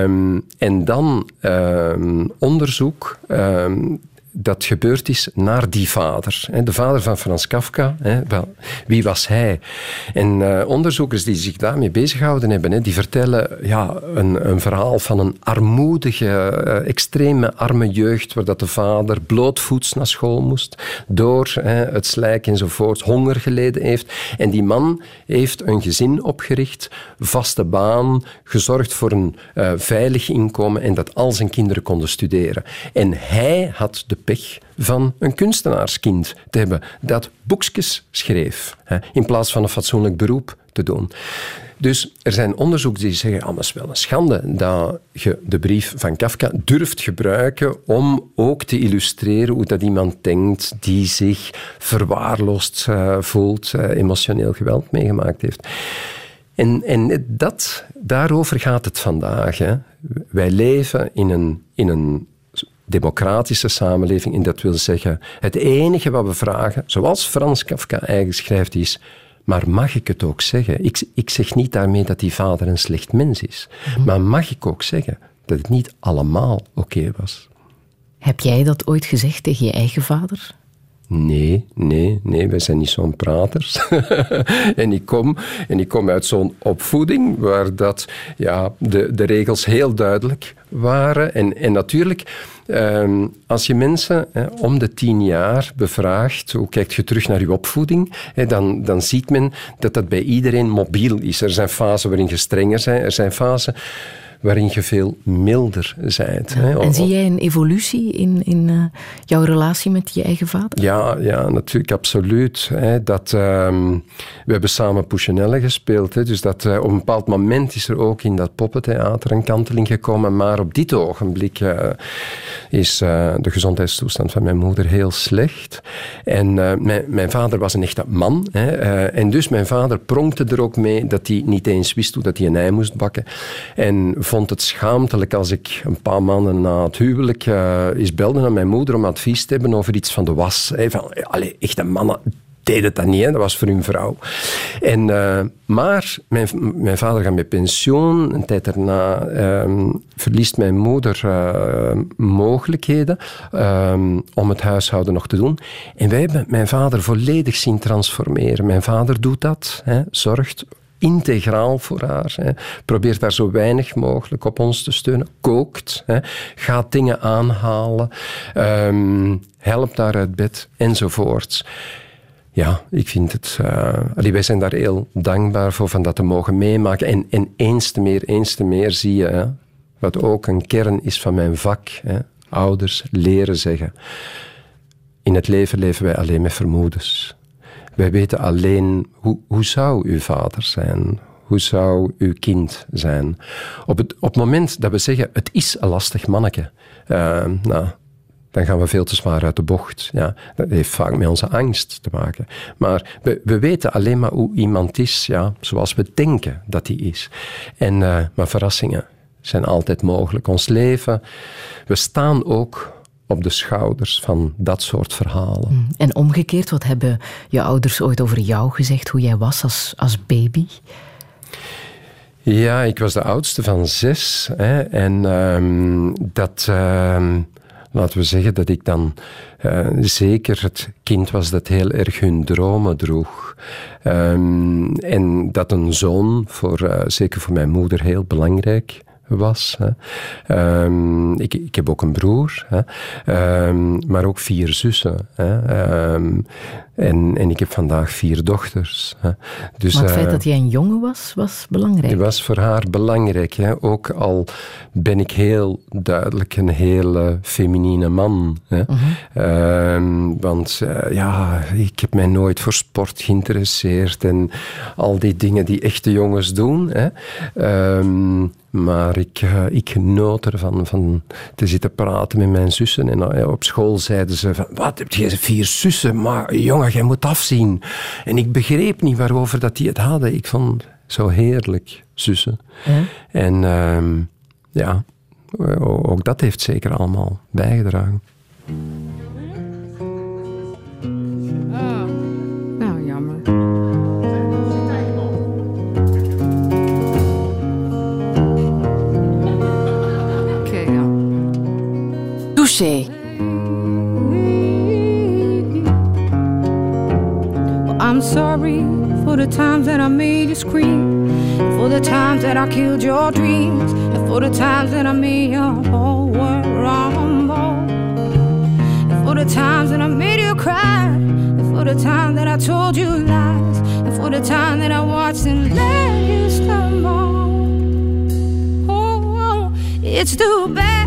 Um, en dan um, onderzoek um, dat gebeurd is naar die vader. De vader van Frans Kafka, wie was hij? En eh, onderzoekers die zich daarmee bezighouden hebben, die vertellen ja, een, een verhaal van een armoedige, eh, extreme arme jeugd, waar dat de vader blootvoets naar school moest, door het slijk enzovoort, honger geleden heeft. En die man heeft een gezin opgericht, vaste baan, gezorgd voor een uh, veilig inkomen en dat al zijn kinderen konden studeren. En hij had de pech van een kunstenaarskind te hebben dat boekjes schreef, hè, in plaats van een fatsoenlijk beroep te doen. Dus er zijn onderzoeken die zeggen, ah, het is wel een schande dat je de brief van Kafka durft gebruiken om ook te illustreren hoe dat iemand denkt die zich verwaarloosd uh, voelt, uh, emotioneel geweld meegemaakt heeft. En, en dat, daarover gaat het vandaag. Hè. Wij leven in een, in een democratische samenleving. En dat wil zeggen, het enige wat we vragen, zoals Frans Kafka eigen schrijft, is maar mag ik het ook zeggen? Ik, ik zeg niet daarmee dat die vader een slecht mens is. Mhm. Maar mag ik ook zeggen dat het niet allemaal oké was? Heb jij dat ooit gezegd tegen je eigen vader? Nee, nee, nee, wij zijn niet zo'n praters. en, ik kom, en ik kom uit zo'n opvoeding waar dat, ja, de, de regels heel duidelijk waren. En, en natuurlijk, ehm, als je mensen om de tien jaar bevraagt, hoe kijkt je terug naar je opvoeding, dan, dan ziet men dat dat bij iedereen mobiel is. Er zijn fasen waarin je strenger bent, er zijn fasen waarin je veel milder bent. En zie jij een evolutie in, in uh, jouw relatie met je eigen vader? Ja, ja natuurlijk, absoluut. Hè. Dat, um, we hebben samen Pouchinelle gespeeld. Hè, dus dat, uh, op een bepaald moment is er ook in dat poppentheater een kanteling gekomen. Maar op dit ogenblik uh, is de gezondheidstoestand van mijn moeder heel slecht. En mijn, mijn, vader was een echte man. Hè, en dus mijn vader pronkte er ook mee dat hij niet eens wist hoe dat hij een ei moest bakken. En vond het schaamtelijk als ik een paar maanden na het huwelijk uh, belde naar mijn moeder om advies te hebben over iets van de was. Hey, van, allee, echte mannen deden dat niet, dat was voor hun vrouw. En, uh, maar mijn, mijn, vader gaat met pensioen. Een tijd daarna um, verliest mijn moeder uh, mogelijkheden um, om het huishouden nog te doen. En wij hebben mijn vader volledig zien transformeren. Mijn vader doet dat, hè, zorgt integraal voor haar. Probeert daar zo weinig mogelijk op ons te steunen. Kookt, hè. gaat dingen aanhalen, um, helpt daar uit bed enzovoorts. Ja, ik vind het. Uh, wij zijn daar heel dankbaar voor van dat te mogen meemaken. En, en eens te meer, eens te meer zie je, wat ook een kern is van mijn vak. Hè, ouders leren zeggen. In het leven leven wij alleen met vermoedens. Wij weten alleen hoe, hoe zou uw vader zijn? Hoe zou uw kind zijn? Op het, op het moment dat we zeggen, het is een lastig manneke, uh, nou, dan gaan we veel te zwaar uit de bocht. Ja, dat heeft vaak met onze angst te maken. Maar we, we weten alleen maar hoe iemand is, ja, zoals we denken dat hij is. En, uh, maar verrassingen zijn altijd mogelijk. Ons leven, we staan ook op de schouders van dat soort verhalen. Mm. En omgekeerd, wat hebben je ouders ooit over jou gezegd, hoe jij was als, als baby? Ja, ik was de oudste van zes. Hè, en um, dat, uh, laten we zeggen dat ik dan uh, zeker het kind was dat heel erg hun dromen droeg. Um, en dat een zoon, voor, uh, zeker voor mijn moeder, heel belangrijk was. Hè. Um, ik, ik, heb ook een broer, hè. Um, maar ook vier zussen. Hè. Um, en, en ik heb vandaag vier dochters. Hè. Dus, maar het feit uh, dat jij een jongen was, was belangrijk? Het was voor haar belangrijk. Hè. Ook al ben ik heel duidelijk een hele feminine man. Hè. Uh -huh. want uh, ja, ik heb mij nooit voor sport geïnteresseerd en al die dingen die echte jongens doen. Hè. Maar ik, uh, ik genoot ervan van te zitten praten met mijn zussen. En op school zeiden ze van, wat, heb je vier zussen? Maar jongen, jij moet afzien. En ik begreep niet waarover dat die het hadden. Ik vond zo heerlijk, zussen. Ja. En uh, ja, ook dat heeft zeker allemaal bijgedragen. Oh. Nou, jammer. Oké, okay. Touché. Sorry for the times that I made you scream, for the times that I killed your dreams, and for the times that I made your whole world rumble, and for the times that I made you cry, and for the time that I told you lies, and for the time that I watched and let you stumble. Oh, it's too bad.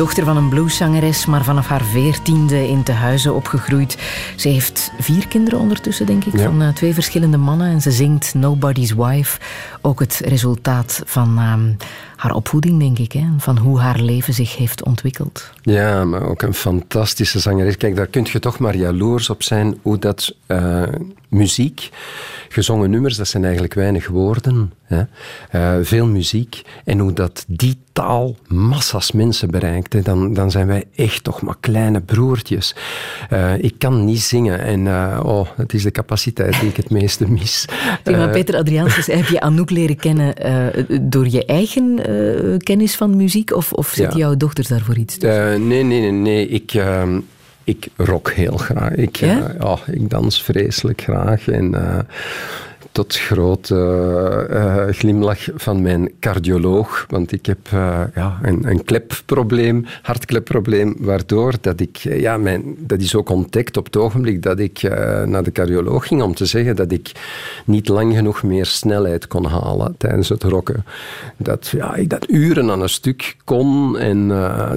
Dochter van een blueszangeres, maar vanaf haar veertiende in Tehuizen opgegroeid. Ze heeft vier kinderen ondertussen, denk ik, Ja. van eh, twee verschillende mannen. En ze zingt Nobody's Wife. Ook het resultaat van ehm, haar opvoeding, denk ik. Hè? Van hoe haar leven zich heeft ontwikkeld. Ja, maar ook een fantastische zangeres. Kijk, daar kun je toch maar jaloers op zijn hoe dat eh, muziek, gezongen nummers, dat zijn eigenlijk weinig woorden. Hè? Eh, veel muziek. En hoe dat die taal massas mensen bereikt, hè, dan, dan zijn wij echt toch maar kleine broertjes. Eh, ik kan niet zingen en oh, het is de capaciteit die ik het meeste mis. Zeg maar, Peter Adriaanses, heb je Anouk leren kennen eh, door je eigen eh, kennis van muziek? Of, of Ja. jouw dochters daarvoor iets tussen? Eh, nee, nee, nee. nee. Ik, ehm, ik rock heel graag. Ik, Ja? oh, ik dans vreselijk graag. En tot grote eh, eh, glimlach van mijn cardioloog. Want ik heb eh, ja, een, een klepprobleem, hartklepprobleem, waardoor dat ik... Ja, mijn, dat is ook ontdekt op het ogenblik dat ik naar de cardioloog ging om te zeggen dat ik niet lang genoeg meer snelheid kon halen tijdens het rocken. Dat, ja, ik dat uren aan een stuk kon en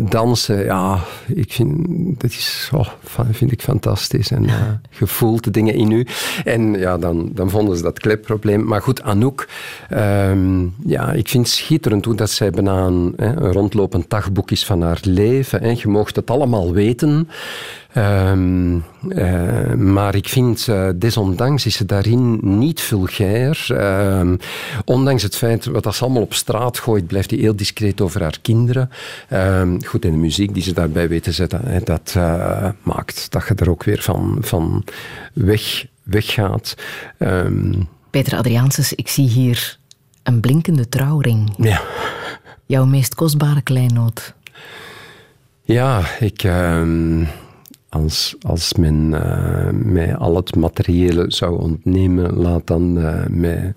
dansen, ja, ik vind, dat is, oh, vind ik fantastisch. En je voelt de dingen in u. En ja, dan, dan vonden ze dat klepprobleem. Maar goed, Anouk, ehm, ja, ik vind het schitterend hoe dat zij bijna een, een rondlopend dagboek is van haar leven. Hè. Je mocht het allemaal weten. Ehm, eh, maar ik vind, eh, desondanks is ze daarin niet vulgair. Ehm, ondanks het feit dat ze allemaal op straat gooit, blijft hij heel discreet over haar kinderen. Goed, en de muziek die ze daarbij weet te zetten, hè, dat eh, maakt dat je er ook weer van, van weg, weggaat. Ehm, Peter Adriaanses, ik zie hier een blinkende trouwring. ja. Jouw meest kostbare kleinoot. Ja, ik, ehm, als, als men eh, mij al het materiële zou ontnemen, laat dan eh, mij,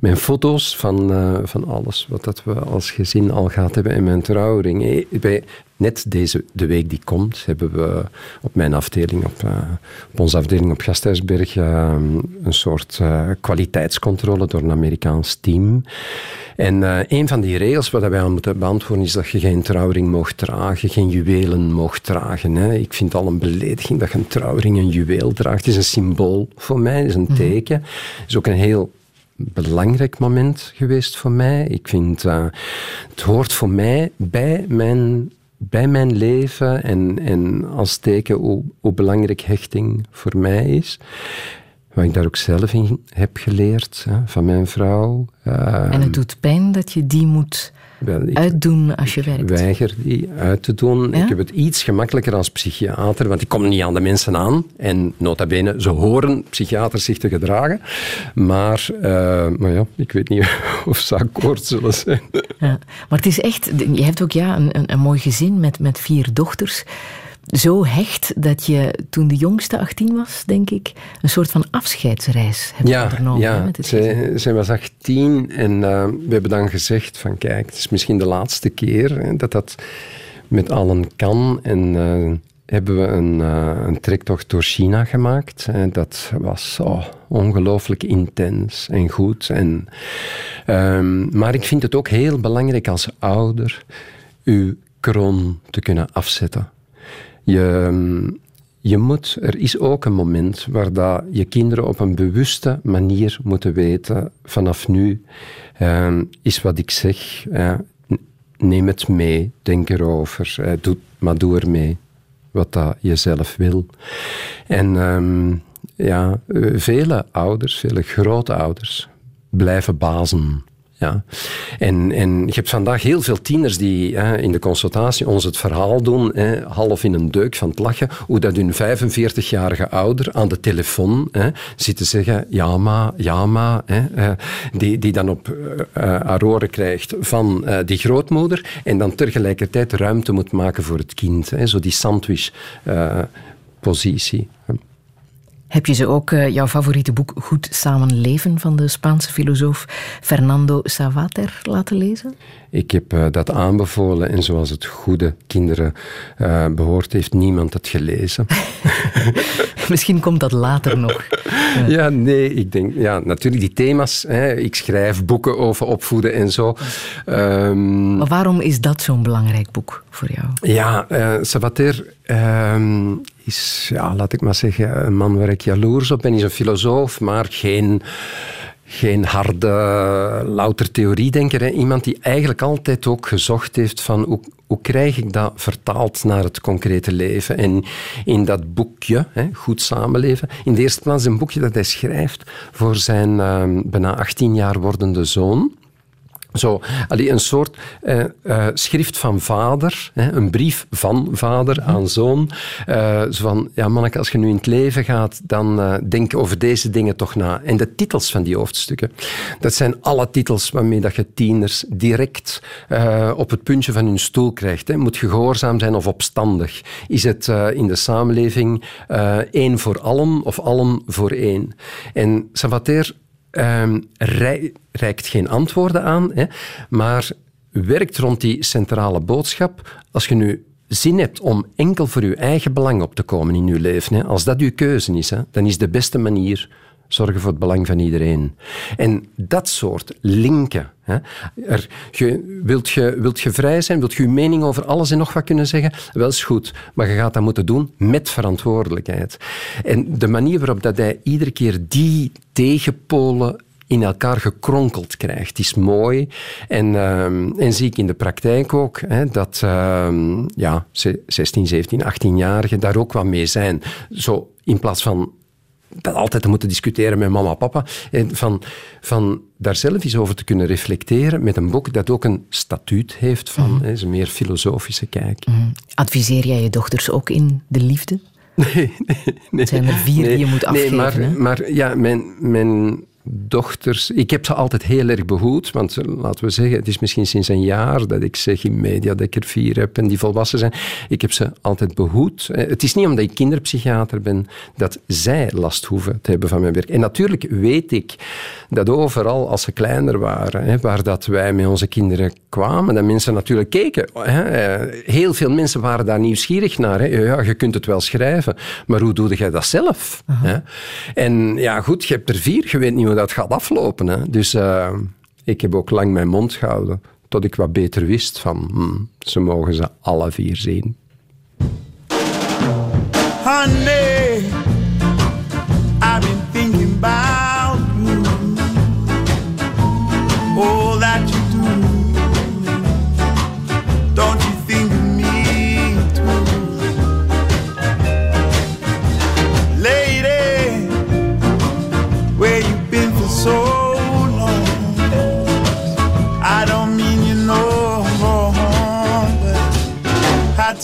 mijn foto's van, eh, van alles wat dat we als gezin al gehad hebben in mijn trouwring. Bij, net deze, de week die komt, hebben we op mijn afdeling, op, op onze afdeling op Gasthuisberg, eh, een soort eh, kwaliteitscontrole door een Amerikaans team. En een van die regels waar wij aan moeten beantwoorden is dat je geen trouwring mocht dragen, geen juwelen mocht dragen. Hè. Ik vind het al een belediging dat je een trouwring een juweel draagt. Het is een symbool voor mij, het is een teken. Het is ook een heel belangrijk moment geweest voor mij. Ik vind, het hoort voor mij bij mijn, bij mijn leven en, en als teken hoe, hoe belangrijk hechting voor mij is. Wat ik daar ook zelf in heb geleerd hè, van mijn vrouw. En het doet pijn dat je die moet wel, ik- uitdoen als je werkt. weiger die uit te doen. Ja? Ik heb het iets gemakkelijker als psychiater, want ik kom niet aan de mensen aan. En nota bene, ze horen psychiaters zich te gedragen. Maar, eh, maar ja, ik weet niet of ze akkoord zullen zijn. Ja. Maar het is echt, je hebt ook ja, een, een, een mooi gezin met, met vier dochters. Zo hecht dat je toen de jongste 18 was, denk ik, een soort van afscheidsreis hebt Ja, ondernomen. hè, ja. met het. Zij, zij was 18 en eh, we hebben dan gezegd van kijk, het is misschien de laatste keer hè, dat dat met allen kan. En eh, hebben we een, eh, een trektocht door China gemaakt. En dat was oh, ongelooflijk intens en goed. En, ehm, maar ik vind het ook heel belangrijk als ouder uw kroon te kunnen afzetten. Je, ehm, je moet, er is ook een moment waar dat je kinderen op een bewuste manier moeten weten, vanaf nu ehm, is wat ik zeg, neem het mee, denk erover, doe, maar doe er mee wat dat je zelf wil. En ehm, ja, eh, vele ouders, vele grote ouders, blijven bazen. Ja. En, en je hebt vandaag heel veel tieners die hè, in de consultatie ons het verhaal doen, hè, half in een deuk van het lachen, hoe dat hun 45-jarige ouder aan de telefoon hè, zit te zeggen, ja maar, ja hè, eh, die, die dan op eh, eh, haar oren krijgt van eh, die grootmoeder en dan tegelijkertijd ruimte moet maken voor het kind. Hè, zo die sandwich-positie. Heb je ze ook eh, jouw favoriete boek Goed Samenleven van de Spaanse filosoof Fernando Savater laten lezen? Ik heb eh, dat aanbevolen en zoals het goede kinderen eh, behoort, heeft niemand het gelezen. Misschien komt dat later nog. Ja, nee, ik denk, ja, natuurlijk die thema's. Hè, ik schrijf boeken over opvoeden en zo. Ehm, Maar waarom is dat zo'n belangrijk boek voor jou? ja, Savater ehm, is, ja, laat ik maar zeggen, een man waar ik jaloers op ben. Hij is een filosoof, maar geen, geen harde, louter theoriedenker. Hè. Iemand die eigenlijk altijd ook gezocht heeft van hoe, hoe krijg ik dat vertaald naar het concrete leven. En in dat boekje, hè, Goed Samenleven, in de eerste plaats een boekje dat hij schrijft voor zijn ehm, bijna 18 jaar wordende zoon. Zo, allee, een soort eh, eh, schrift van vader, hè, een brief van vader aan zoon. Eh, zo van, ja manneke, als je nu in het leven gaat, dan eh, denk over deze dingen toch na. En de titels van die hoofdstukken, dat zijn alle titels waarmee dat je tieners direct op het puntje van hun stoel krijgt. Hè. Moet je gehoorzaam zijn of opstandig? Is het in de samenleving één voor allen of allen voor één? En Savater rei- reikt geen antwoorden aan, hè, maar werkt rond die centrale boodschap. Als je nu zin hebt om enkel voor je eigen belang op te komen in je leven, hè, als dat uw keuze is, hè, dan is de beste manier zorgen voor het belang van iedereen. En dat soort linken. Hè, je, wilt, je, vrij zijn, wilt je je mening over alles en nog wat kunnen zeggen? Wel is goed, maar je gaat dat moeten doen met verantwoordelijkheid. En de manier waarop dat hij iedere keer die tegenpolen in elkaar gekronkeld krijgt. is mooi. En, ehm, en zie ik in de praktijk ook hè, dat uh, ja, 16, 17, 18-jarigen daar ook wat mee zijn. Zo in plaats van dat altijd te moeten discussiëren met mama en papa. En van, van daar zelf eens over te kunnen reflecteren met een boek dat ook een statuut heeft van mm. hè, een meer filosofische kijk. Mm. Adviseer jij je dochters ook in de liefde? Nee, nee, nee. Het zijn er vier die je moet afgeven. Nee, maar, maar ja, mijn, mijn dochters. Ik heb ze altijd heel erg behoed, want laten we zeggen, het is misschien sinds een jaar dat ik zeg in media dat ik er vier heb en die volwassen zijn. Ik heb ze altijd behoed. Eh, het is niet omdat ik kinderpsychiater ben dat zij last hoeven te hebben van mijn werk. En natuurlijk weet ik dat overal, als ze kleiner waren, waar dat wij met onze kinderen kwamen, dat mensen natuurlijk keken. Eh, heel veel mensen waren daar nieuwsgierig naar. Ja, je kunt het wel schrijven, maar hoe doe jij dat zelf? En ja, goed, je hebt er vier, je weet niet hoe dat gaat aflopen. Hè. Dus uh, ik heb ook lang mijn mond gehouden, tot ik wat beter wist van, hmm, ze mogen ze alle vier zien.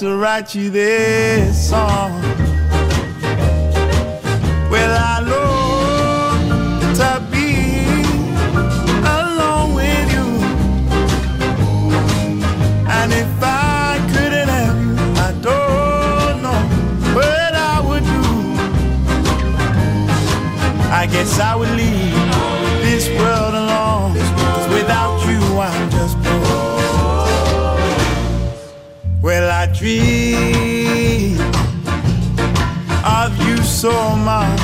To write you this song. Well, I dream of you so much,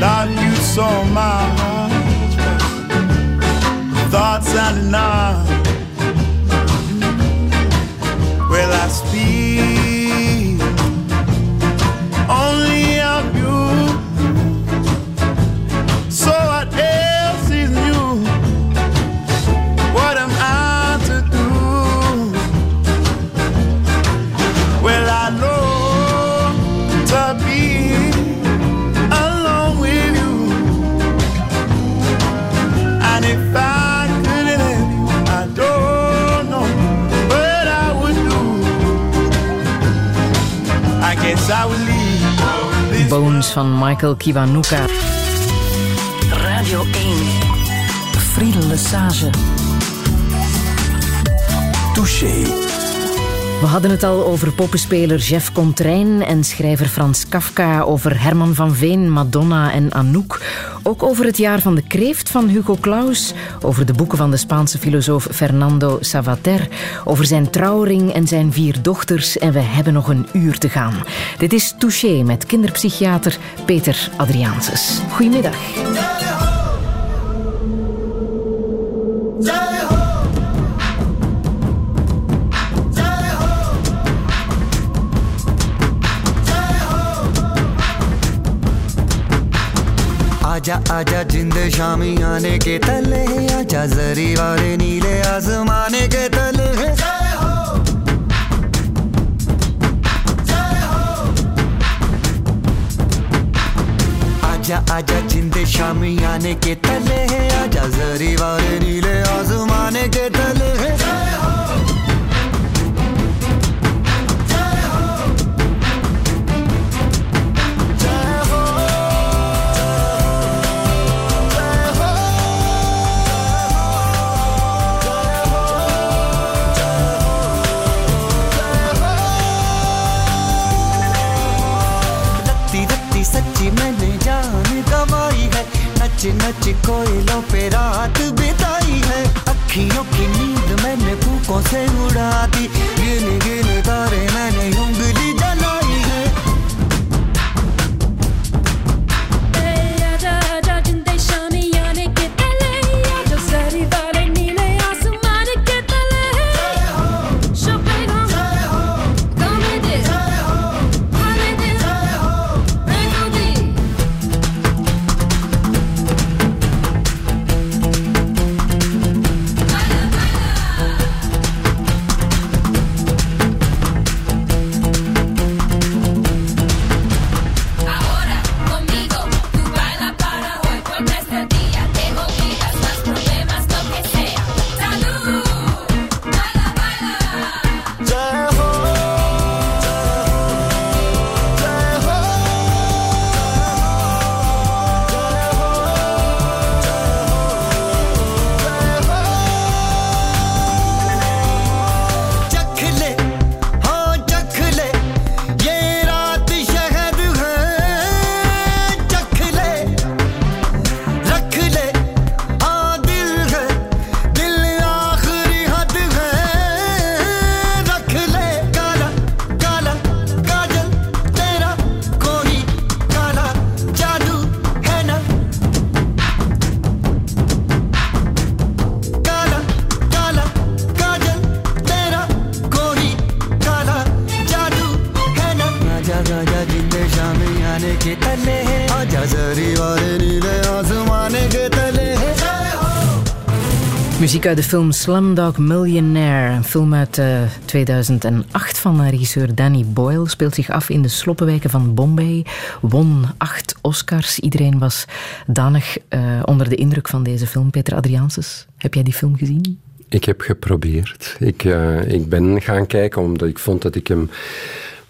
love you so much. Thoughts and enough. Well, I speak Van Michael Kiwanuka. Radio 1. Friedel Lesage. Touché. We hadden het al over poppenspeler Jeff Contrain en schrijver Frans Kafka, over Herman van Veen, Madonna en Anouk. Ook over het jaar van de kreeft van Hugo Claus, over de boeken van de Spaanse filosoof Fernando Savater, over zijn trouwring en zijn vier dochters en we hebben nog een uur te gaan. Dit is Touché met kinderpsychiater Peter Adriaanses. Goedemiddag. आजा आजा जिंद शामी आने के तले आजा जरी वाले नीले आसमाने के तले आजा आजा जिंद शामी आने के तले आजा जरी वाले नीले आजमाने के तले रत्ती नच कोयलों पे रात बिताई है। अखियों की नींद मैंने फूकों से उड़ा दी। गिन गिन तारे मैंने उंगली Muziek uit de film Slumdog Millionaire. Een film uit eh, 2008 van eh, regisseur Danny Boyle. Speelt zich af in de sloppenwijken van Bombay. Won acht Oscars. Iedereen was danig eh, onder de indruk van deze film. Peter Adriaanses, heb jij die film gezien? Ik heb geprobeerd. Ik, eh, ik ben gaan kijken omdat ik vond dat ik hem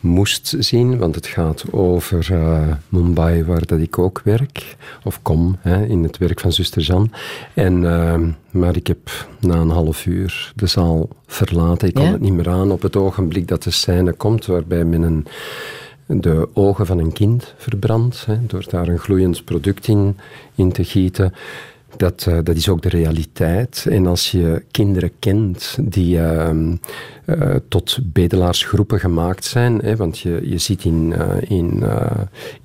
moest zien, want het gaat over eh, Mumbai, waar dat ik ook werk, of kom, hè, in het werk van zuster Jan. En, eh, maar ik heb na een half uur de zaal verlaten. Ik kon Ja? het niet meer aan op het ogenblik dat de scène komt, waarbij men een, de ogen van een kind verbrandt, hè, door daar een gloeiend product in, in te gieten. Dat, eh, dat is ook de realiteit. En als je kinderen kent die ehm, eh, tot bedelaarsgroepen gemaakt zijn, hè, want je, je ziet in, eh, in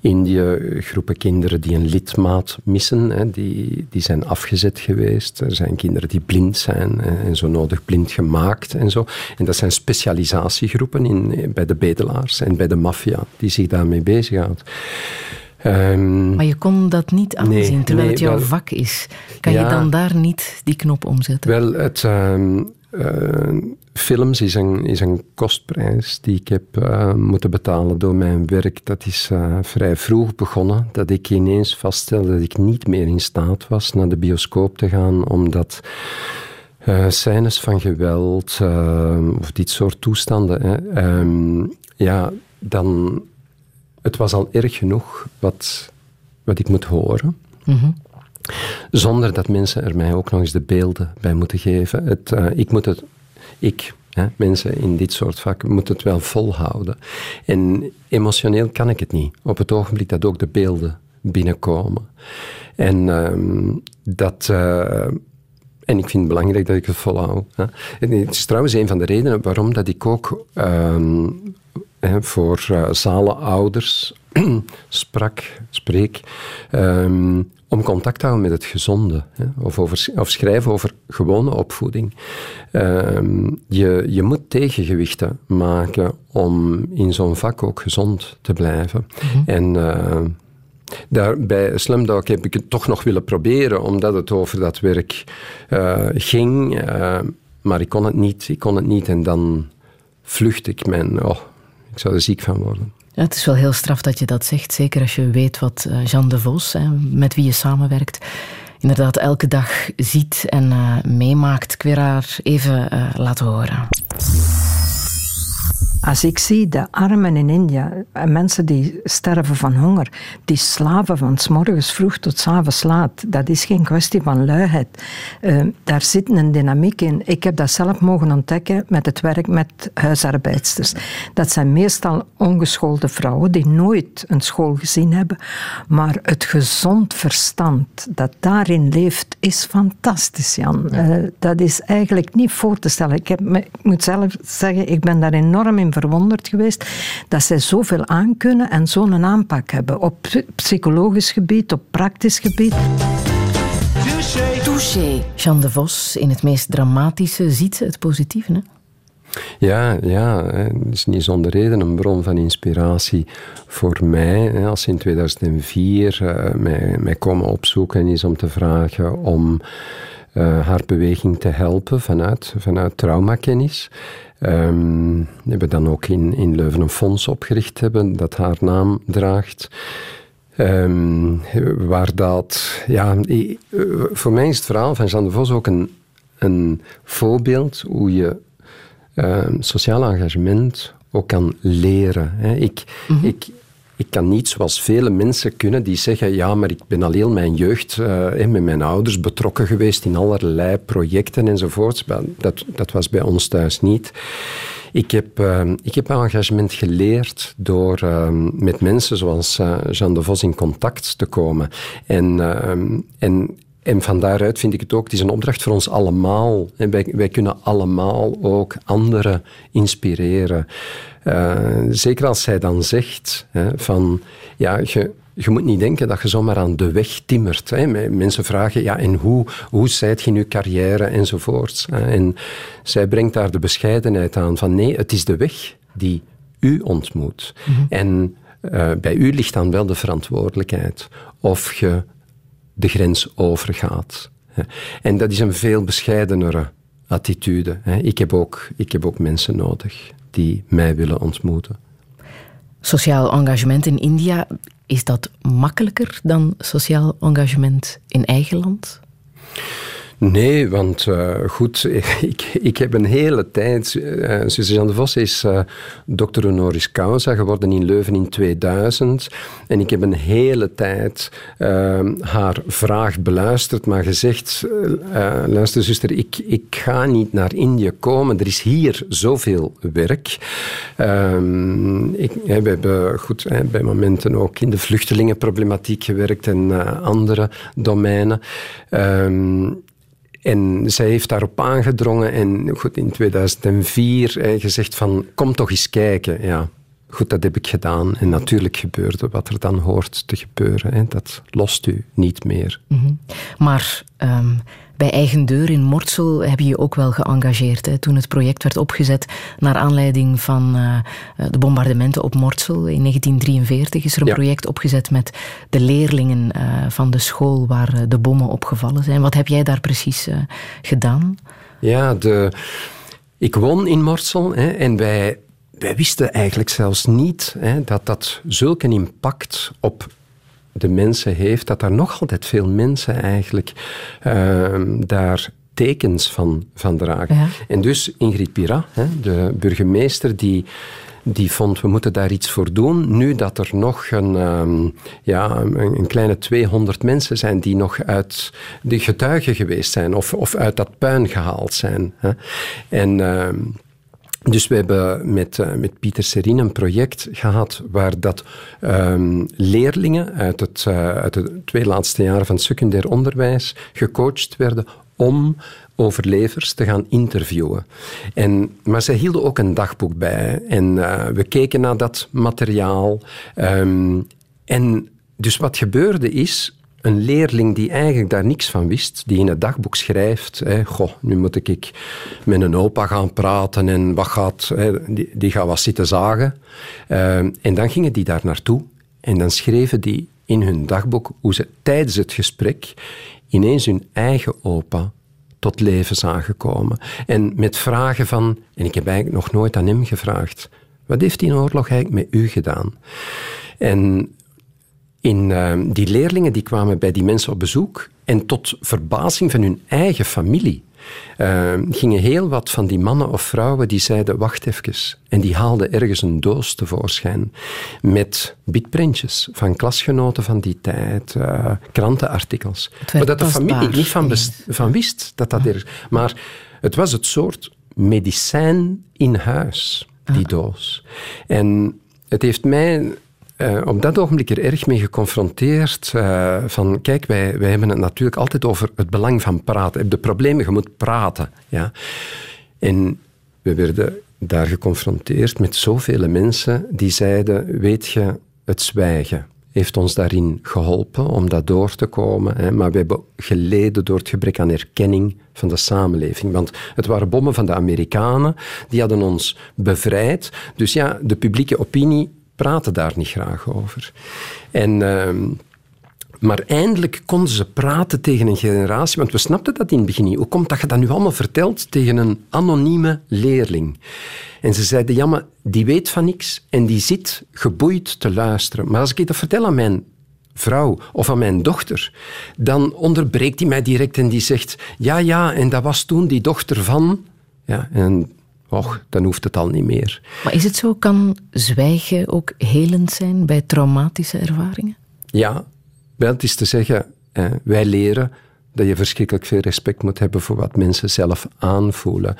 Indië groepen kinderen die een lidmaat missen, hè, die, die zijn afgezet geweest. Er zijn kinderen die blind zijn en zo nodig blind gemaakt en zo. En dat zijn specialisatiegroepen in, bij de bedelaars en bij de maffia die zich daarmee bezighoudt. Ehm, Maar je kon dat niet aanzien, Nee, terwijl nee, het jouw wel- vak is. Kan je dan daar niet die knop omzetten? Wel, het, ehm, eh, films is een, is een kostprijs die ik heb moeten betalen door mijn werk. Dat is eh, vrij vroeg begonnen, dat ik ineens vaststelde dat ik niet meer in staat was naar de bioscoop te gaan, omdat eh scènes van geweld of dit soort toestanden, hè, ehm, ja, dan... Het was al erg genoeg wat, wat ik moet horen. Mhm. Zonder dat mensen er mij ook nog eens de beelden bij moeten geven. Het, eh, ik moet het, ik, hè, mensen in dit soort vakken, moeten het wel volhouden. En emotioneel kan ik het niet. Op het ogenblik dat ook de beelden binnenkomen. En ehm, dat. eh, en ik vind het belangrijk dat ik het volhoud. Hè. En het is trouwens een van de redenen waarom dat ik ook ehm, hè, voor eh, zalenouders sprak, spreek, ehm, om contact te houden met het gezonde. Hè, of, over, of schrijven over gewone opvoeding. Ehm, je, je moet tegengewichten maken om in zo'n vak ook gezond te blijven. En... eh, daar, bij Slumdog heb ik het toch nog willen proberen, omdat het over dat werk eh, ging. maar ik kon het niet. Ik kon het niet en dan vlucht ik mijn... Oh, ik zou er ziek van worden. Ja, het is wel heel straf dat je dat zegt, zeker als je weet wat eh, Jean de Vos, hè, met wie je samenwerkt, inderdaad elke dag ziet en eh, meemaakt. Haar even eh, laten horen. Als ik zie de armen in India, en mensen die sterven van honger, die slaven van s morgens vroeg tot s avonds laat, dat is geen kwestie van luiheid. Eh, daar zit een dynamiek in. Ik heb dat zelf mogen ontdekken met het werk met huisarbeidsters. Dat zijn meestal ongeschoolde vrouwen die nooit een school gezien hebben, maar het gezond verstand dat daarin leeft is fantastisch, Jan. Eh, dat is eigenlijk niet voor te stellen. Ik, heb me, ik moet zelf zeggen, ik ben daar enorm in verwonderd geweest dat zij zoveel aankunnen en zo'n aanpak hebben op psy- psychologisch gebied, op praktisch gebied. Touché. Jean de Vos, in het meest dramatische, ziet ze het positieve. Hè? Ja, ja, het is niet zonder reden een bron van inspiratie voor mij. Hè, als ze in 2004 eh, mij, mij komen opzoeken is om te vragen om eh, haar beweging te helpen vanuit, vanuit traumakennis. Ehm, we hebben dan ook in, in Leuven een fonds opgericht hebben dat haar naam draagt. Ehm, waar dat, ja, eh, voor mij is het verhaal van Jean de Vos ook een, een voorbeeld hoe je ehm, sociaal engagement ook kan leren. Hè. Ik, ik, ik kan niet zoals vele mensen kunnen die zeggen, ja, maar ik ben al heel mijn jeugd eh, met mijn ouders betrokken geweest in allerlei projecten enzovoorts. Dat, dat was bij ons thuis niet. Ik heb, ehm, ik heb engagement geleerd door ehm, met mensen zoals eh, Jean de Vos in contact te komen. En, ehm, en, en van daaruit vind ik het ook, het is een opdracht voor ons allemaal. En wij, wij kunnen allemaal ook anderen inspireren. Eh, zeker als zij dan zegt hè, van, ja, je, je moet niet denken dat je zomaar aan de weg timmert. Hè. Me- Mensen vragen, ja, en hoe, hoe zijt je in je carrière enzovoorts. En zij brengt daar de bescheidenheid aan van, nee, het is de weg die u ontmoet. En eh, bij u ligt dan wel de verantwoordelijkheid of je de grens overgaat. En dat is een veel bescheidenere attitude. hè. Ik heb ook, ik heb ook mensen nodig die mij willen ontmoeten. Sociaal engagement in India, is dat makkelijker dan sociaal engagement in eigen land? Nee, want eh, goed, ik, ik heb een hele tijd... eh Suzanne de Vos is eh doctor honoris causa geworden in Leuven in 2000. En ik heb een hele tijd eh, haar vraag beluisterd, maar gezegd... luister zuster, ik, ik ga niet naar Indië komen. Er is hier zoveel werk. Ehm, ik, we hebben goed, bij momenten ook in de vluchtelingenproblematiek gewerkt en andere domeinen. En zij heeft daarop aangedrongen en goed, in 2004 eh, gezegd van kom toch eens kijken. Ja, goed, dat heb ik gedaan. En natuurlijk gebeurde wat er dan hoort te gebeuren. Hè. Dat lost u niet meer. Mhm. Maar ehm, bij Eigen Deur in Mortsel heb je je ook wel geëngageerd. Hè, toen het project werd opgezet naar aanleiding van eh, eh, de bombardementen op Mortsel in 1943 is er een Ja. project opgezet met de leerlingen eh, van de school waar de bommen opgevallen zijn. Wat heb jij daar precies gedaan? Ja, de, ik woon in Morsel hè, en wij, wij wisten eigenlijk zelfs niet hè, dat dat zulke impact op de mensen heeft, dat daar nog altijd veel mensen eigenlijk ehm, daar tekens van, van dragen. Ja. En dus Ingrid Pira, hè, de burgemeester, die, die vond we moeten daar iets voor doen. Nu dat er nog een, ehm, ja, een, een kleine 200 mensen zijn die nog uit de getuigen geweest zijn of, of uit dat puin gehaald zijn. Hè. En... ehm, dus we hebben met, eh, met Pieter Serin een project gehad waar dat ehm, leerlingen uit, het, eh, uit de twee laatste jaren van secundair onderwijs gecoacht werden om overlevers te gaan interviewen. En, maar zij hielden ook een dagboek bij. En eh, we keken naar dat materiaal. Ehm, en dus wat gebeurde is, een leerling die eigenlijk daar niks van wist, die in het dagboek schrijft, hè, goh, nu moet ik met een opa gaan praten en wat gaat, hè, die, gaat wat zitten zagen. Ehm, en dan gingen die daar naartoe en dan schreven die in hun dagboek hoe ze tijdens het gesprek ineens hun eigen opa tot leven zagen komen. En met vragen van, en ik heb eigenlijk nog nooit aan hem gevraagd, wat heeft die oorlog eigenlijk met u gedaan? En in, eh, die leerlingen die kwamen bij die mensen op bezoek en tot verbazing van hun eigen familie eh, gingen heel wat van die mannen of vrouwen die zeiden wacht even en die haalden ergens een doos tevoorschijn met bitprintjes van klasgenoten van die tijd, eh, krantenartikels. Maar dat de familie niet van, van wist dat dat er... Maar het was het soort medicijn in huis, die doos. En het heeft mij eh, op dat ogenblik er erg mee geconfronteerd. eh, van, kijk, wij, wij hebben het natuurlijk altijd over het belang van praten. De problemen, je moet praten. Ja. En we werden daar geconfronteerd met zoveel mensen die zeiden, weet je, het zwijgen heeft ons daarin geholpen om dat door te komen. Hè. Maar we hebben geleden door het gebrek aan erkenning van de samenleving. Want het waren bommen van de Amerikanen, die hadden ons bevrijd. Dus ja, de publieke opinie praatte daar niet graag over. En... ehm, maar eindelijk konden ze praten tegen een generatie, want we snapten dat in het begin niet. Hoe komt dat je dat nu allemaal vertelt tegen een anonieme leerling? En ze zeiden, ja, maar die weet van niks en die zit geboeid te luisteren. Maar als ik dat vertel aan mijn vrouw of aan mijn dochter, dan onderbreekt hij mij direct en die zegt, ja, ja, en dat was toen die dochter van... Ja, en och, dan hoeft het al niet meer. Maar is het zo, kan zwijgen ook helend zijn bij traumatische ervaringen? Ja, wel, het is te zeggen, eh, wij leren dat je verschrikkelijk veel respect moet hebben voor wat mensen zelf aanvoelen.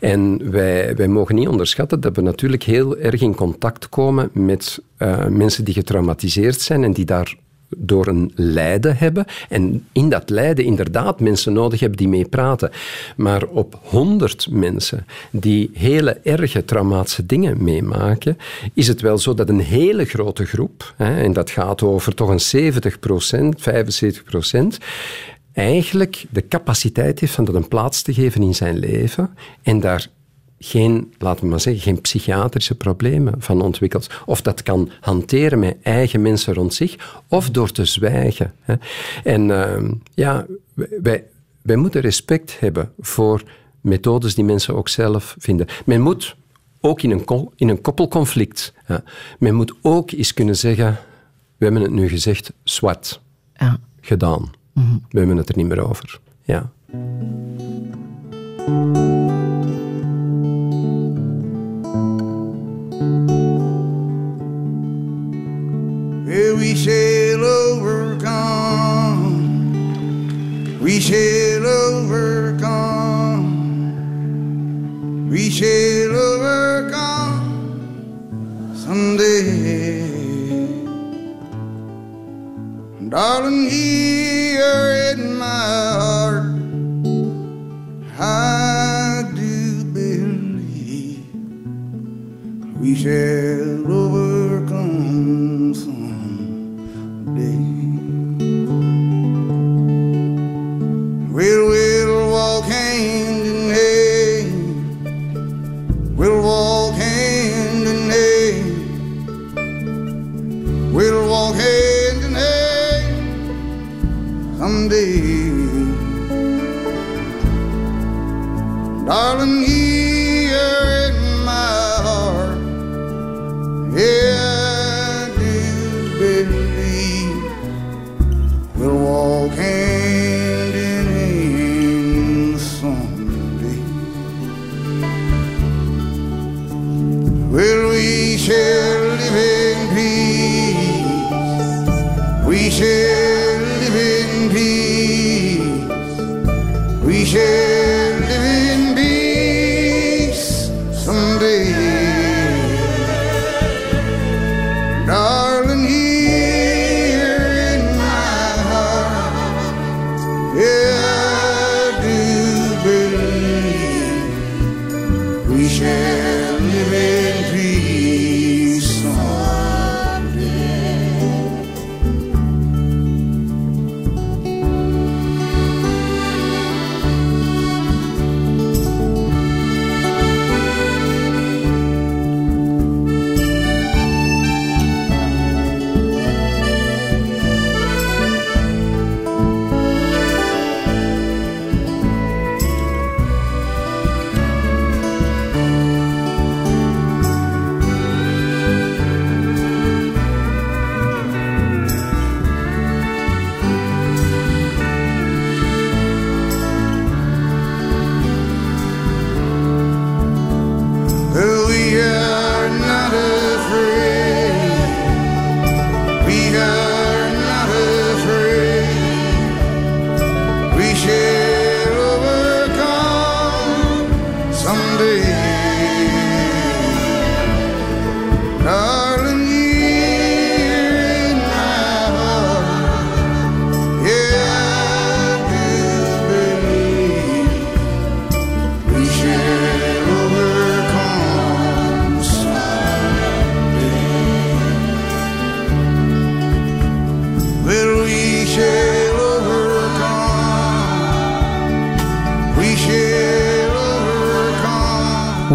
En wij, wij mogen niet onderschatten dat we natuurlijk heel erg in contact komen met eh, mensen die getraumatiseerd zijn en die daar door een lijden hebben. En in dat lijden inderdaad mensen nodig hebben die mee praten. Maar op honderd mensen die hele erge traumatische dingen meemaken, is het wel zo dat een hele grote groep, hè, en dat gaat over toch een 70% 75% eigenlijk de capaciteit heeft van dat een plaats te geven in zijn leven en daar geen, laten we maar zeggen, geen psychiatrische problemen van ontwikkeld. Of dat kan hanteren met eigen mensen rond zich, of door te zwijgen. Hè. En uh, ja, wij, wij moeten respect hebben voor methodes die mensen ook zelf vinden. Men moet ook in een, in een koppelconflict, ja, men moet ook eens kunnen zeggen, we hebben het nu gezegd, zwart, ja. gedaan. Mm -hmm. We hebben het er niet meer over. Ja. Well, we shall overcome. We shall overcome. We shall overcome someday. Darling, here in my heart, I do believe we shall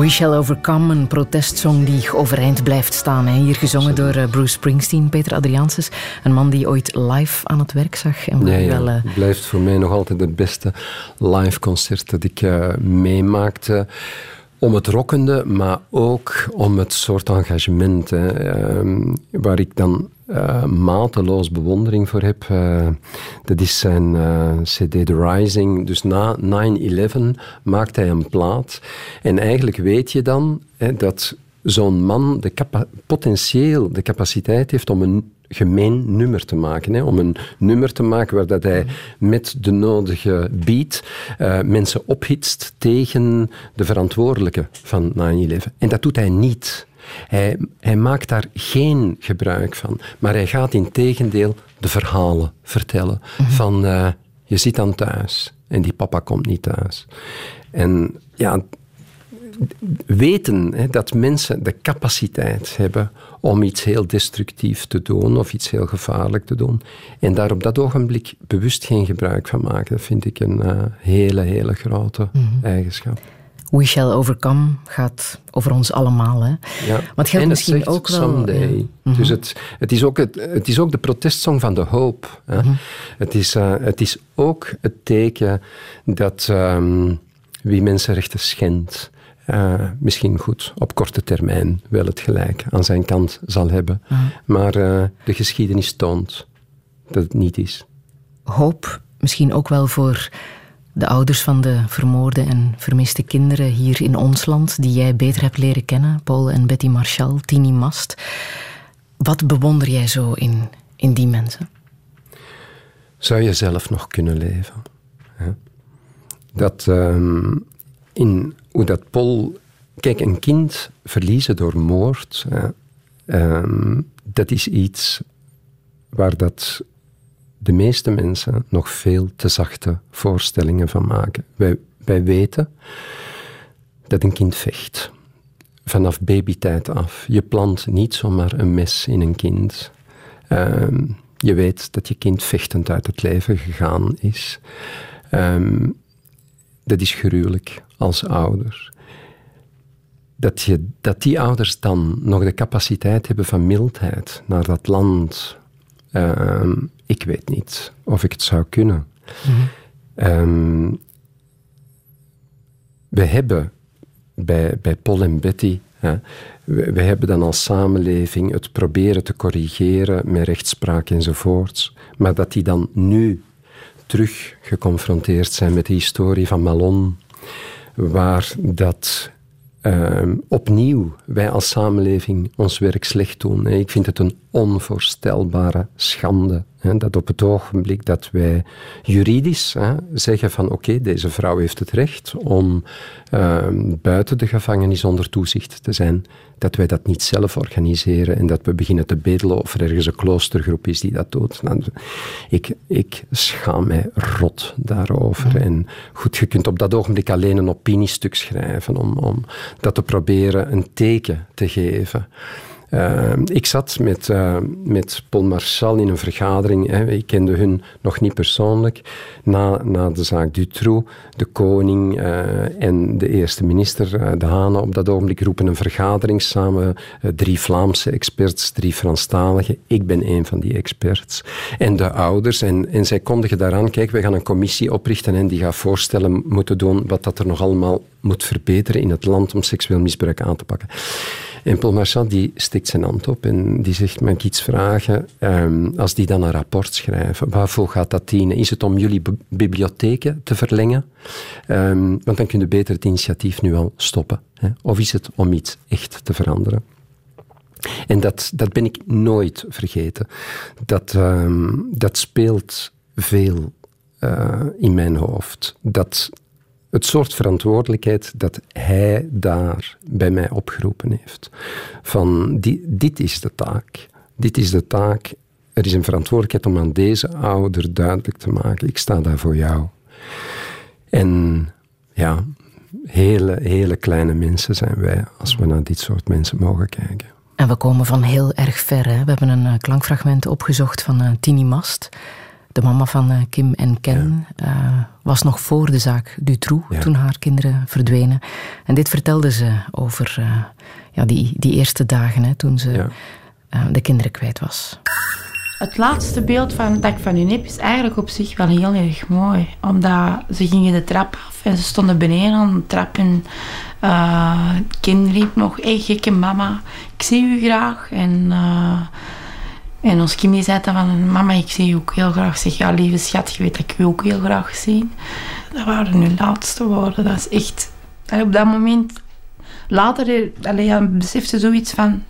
We Shall Overcome, een protestsong die overeind blijft staan. Hè. Hier gezongen door eh, Bruce Springsteen, Peter Adriaanses. Een man die ooit live aan het werk zag. En wel, Het blijft voor mij nog altijd het beste live concert dat ik eh, meemaakte. Om het rockende, maar ook om het soort engagement hè, ehm, waar ik dan eh, mateloos bewondering voor heb. Eh, dat is zijn eh, CD The Rising. Dus na 9-11 maakt hij een plaat. En eigenlijk weet je dan hè, dat zo'n man de potentieel de capaciteit heeft om een gemeen nummer te maken. Hè? Om een nummer te maken waar dat hij met de nodige beat mensen ophitst tegen de verantwoordelijke van 9-11. En dat doet hij niet. Hij, hij maakt daar geen gebruik van. Maar hij gaat in tegendeel de verhalen vertellen. Van eh, je zit dan thuis en die papa komt niet thuis. En ja, weten hè, dat mensen de capaciteit hebben om iets heel destructief te doen of iets heel gevaarlijk te doen. En daar op dat ogenblik bewust geen gebruik van maken, dat vind ik een eh, hele, hele grote eigenschap. We Shall Overcome gaat over ons allemaal. Hè? Ja. Maar het geldt en misschien ook wel... Someday. ja. Mhm. Dus het, het, is ook het, het is ook de protestsong van de hoop. Hè? Mhm. het, is, eh, het is ook het teken dat ehm, wie mensenrechten schendt, eh, misschien goed op korte termijn wel het gelijk aan zijn kant zal hebben. Mhm. Maar eh, de geschiedenis toont dat het niet is. hoop misschien ook wel voor de ouders van de vermoorde en vermiste kinderen hier in ons land, die jij beter hebt leren kennen, Paul en Betty Marshall, Tini Mast. Wat bewonder jij zo in, in die mensen? Zou je zelf nog kunnen leven? Dat ehm, in hoe dat Paul. Kijk, een kind verliezen door moord, ehm, dat is iets waar dat de meeste mensen nog veel te zachte voorstellingen van maken. Wij, wij weten dat een kind vecht. Vanaf babytijd af. Je plant niet zomaar een mes in een kind. Ehm, je weet dat je kind vechtend uit het leven gegaan is. Ehm, dat is gruwelijk als ouder. Dat, je, dat die ouders dan nog de capaciteit hebben van mildheid naar dat land. Ehm, ik weet niet of ik het zou kunnen. Ehm, we hebben bij, bij Paul en Betty, hè, we, we hebben dan als samenleving het proberen te corrigeren met rechtspraak enzovoorts, maar dat die dan nu terug geconfronteerd zijn met de historie van Malon, waar dat ehm, opnieuw wij als samenleving ons werk slecht doen. Ik vind het een onvoorstelbare schande. Hè, dat op het ogenblik dat wij juridisch hè, zeggen van oké, deze vrouw heeft het recht om ehm, buiten de gevangenis onder toezicht te zijn, dat wij dat niet zelf organiseren en dat we beginnen te bedelen of er ergens een kloostergroep is die dat doet. Nou, ik, ik schaam mij rot daarover. En goed, je kunt op dat ogenblik alleen een opiniestuk schrijven om, om dat te proberen een teken te geven. Uh, ik zat met, uh, met Paul Marchal in een vergadering. Hè. Ik kende hun nog niet persoonlijk. Na, na de zaak Dutroux, de koning uh, en de eerste minister, De Hane, op dat ogenblik roepen een vergadering samen. drie Vlaamse experts, drie Franstaligen. Ik ben een van die experts. En de ouders. En, en zij kondigen daaraan, kijk, we gaan een commissie oprichten en die gaat voorstellen moeten doen wat dat er nog allemaal moet verbeteren in het land om seksueel misbruik aan te pakken. En Paul Marchand die stikt zijn hand op en die zegt, mag ik iets vragen? Um, als die dan een rapport schrijven, waarvoor gaat dat dienen? Is het om jullie bibliotheken te verlengen? Um, want dan kun je beter het initiatief nu al stoppen. Hè? Of is het om iets echt te veranderen? En dat, dat ben ik nooit vergeten. Dat, um, dat speelt veel uh, in mijn hoofd. Dat het soort verantwoordelijkheid dat hij daar bij mij opgeroepen heeft. Van dit is de taak. Dit is de taak. Er is een verantwoordelijkheid om aan deze ouder duidelijk te maken: ik sta daar voor jou. En ja, hele, hele kleine mensen zijn wij als we naar dit soort mensen mogen kijken. En we komen van heel erg ver. Hè? We hebben een uh, klankfragment opgezocht van uh, Tini Mast. De mama van uh, Kim en Ken ja. was nog voor de zaak Dutroux, ja. toen haar kinderen verdwenen. En dit vertelde ze over ja, die, die eerste dagen, hè, toen ze ja. de kinderen kwijt was. Het laatste beeld van, dat ik van hun heb is eigenlijk op zich wel heel erg mooi. Omdat ze gingen de trap af en ze stonden beneden aan de trap. En uh, het kind riep nog, hé hey, gekke mama, ik zie u graag. En, uh, en ons Kimmy zei dan van, mama ik zie u ook heel graag. Zeg, ja lieve schat, je weet dat ik u ook heel graag zie. Dat waren hun laatste woorden. Dat is echt... Op dat moment, later, allee, ja, besefte zoiets van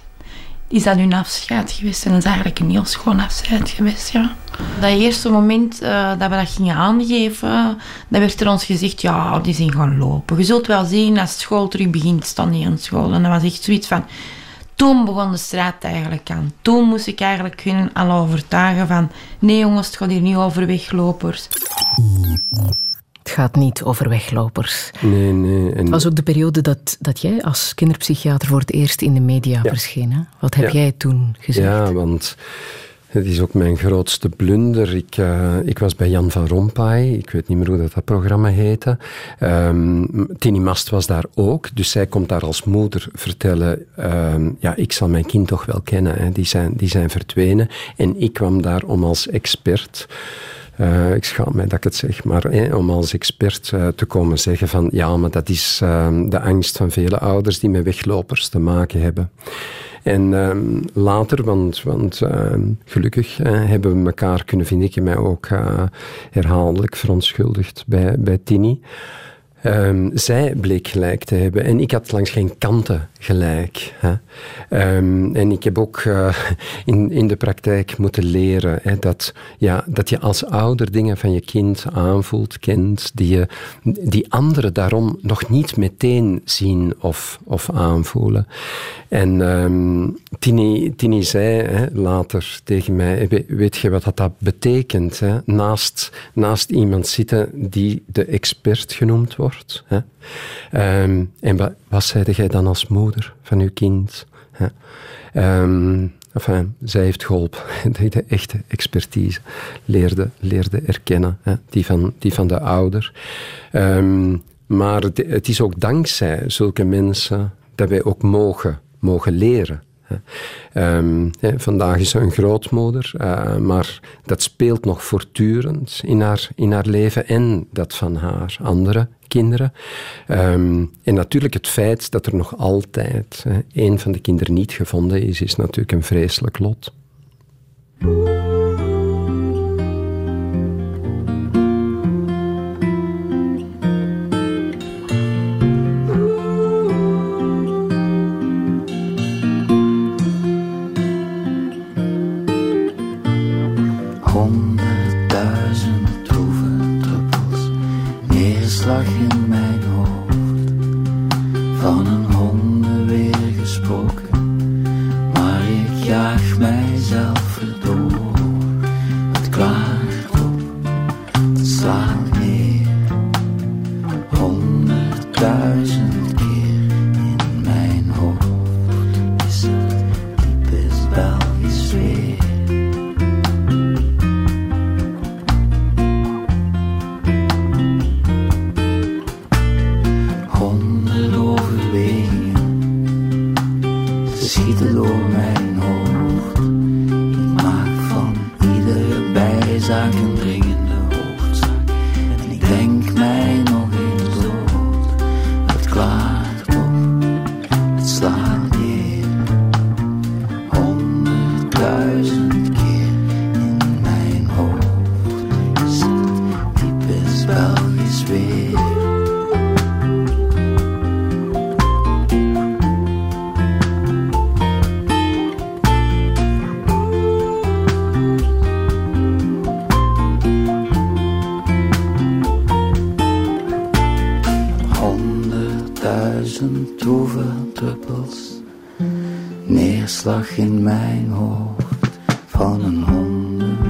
is dat hun afscheid geweest. En dat is eigenlijk een heel schoon afscheid geweest, ja. Dat eerste moment uh, dat we dat gingen aangeven, dan werd er ons gezegd, ja, die zijn gaan lopen. Je zult wel zien als school terug begint, staan die aan school. En dat was echt zoiets van... Toen begon de strijd eigenlijk aan. Toen moest ik eigenlijk hun al overtuigen van... Nee jongens, het gaat hier niet over weglopers. Het gaat niet over weglopers. Nee, nee. En... Het was ook de periode dat, dat jij als kinderpsychiater voor het eerst in de media ja. verscheen. Hè? Wat heb ja. jij toen gezegd? Ja, want Het is ook mijn grootste blunder. Ik, uh, ik was bij Jan van Rompuy, ik weet niet meer hoe dat, dat programma heette. Um, Tini Mast was daar ook, dus zij komt daar als moeder vertellen, um, ja, ik zal mijn kind toch wel kennen. Die, zijn, die zijn verdwenen. En ik kwam daar om als expert... Uh, ik schaam mij dat ik het zeg, maar eh, om als expert uh, te komen zeggen van ja, maar dat is uh, de angst van vele ouders die met weglopers te maken hebben. En um, later, want, want uh, gelukkig uh, hebben we elkaar kunnen vinden. Ik heb mij ook uh, herhaaldelijk verontschuldigd bij, bij Tini. Um, zij bleek gelijk te hebben en ik had langs geen kanten gelijk. Hè. Um, en ik heb ook uh, in, in de praktijk moeten leren hè, dat, ja, dat je als ouder dingen van je kind aanvoelt, kent, die, je, die anderen daarom nog niet meteen zien of, of aanvoelen. En um, Tini, Tini zei hè, later tegen mij, weet je wat dat betekent? Hè? Naast, naast iemand zitten die de expert genoemd wordt. Hè? Um, en wat, wat jij dan als moeder van uw kind? Um, enfin, zij heeft geholpen. De echte expertise leerde, leerde erkennen, hè? Die, van, die van de ouder. Um, maar het, is ook dankzij zulke mensen dat wij ook mogen, mogen leren. Vandaag is ze een grootmoeder, uh, maar dat speelt nog voortdurend in haar, in haar leven en dat van haar andere kinderen. Um, en natuurlijk het feit dat er nog altijd uh, een van de kinderen niet gevonden is, is natuurlijk een vreselijk lot.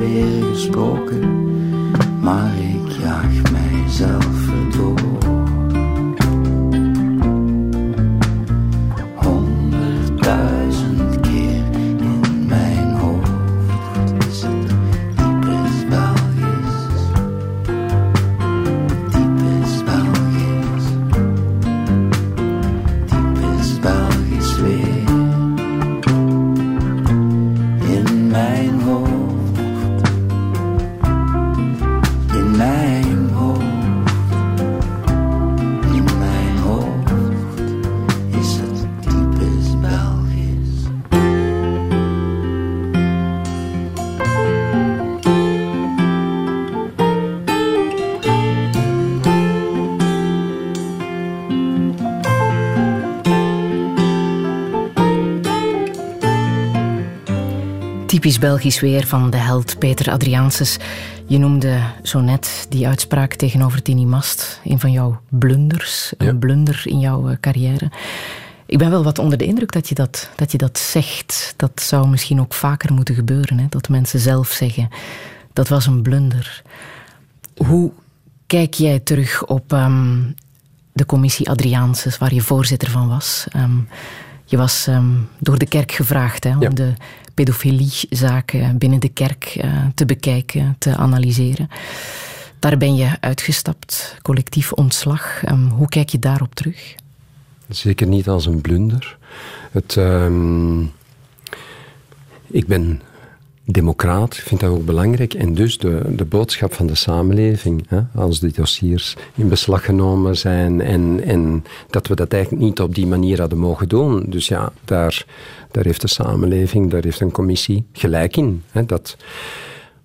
Weer gesproken maar ik jaag mijzelf erdoor Belgisch weer van de held Peter Adriaanses. Je noemde zo net die uitspraak tegenover Tini Mast. Een van jouw blunders. Een blunder in jouw eh, carrière. Ik ben wel wat onder de indruk dat je dat, dat je dat zegt. Dat zou misschien ook vaker moeten gebeuren. Hè? Dat mensen zelf zeggen, dat was een blunder. Hoe kijk jij terug op ehm, de commissie Adriaanses, waar je voorzitter van was? Ehm, Je was ehm, door de kerk gevraagd hè, om de pedofiliezaken binnen de kerk eh, te bekijken, te analyseren. Daar ben je uitgestapt, collectief ontslag. Ehm, hoe kijk je daarop terug? Zeker niet als een blunder. Het, ehm, ik ben democraat, vind dat ook belangrijk. En dus de, de boodschap van de samenleving, hè, als die dossiers in beslag genomen zijn en, en dat we dat eigenlijk niet op die manier hadden mogen doen. Dus ja, daar, daar heeft de samenleving, daar heeft een commissie gelijk in. Hè, dat,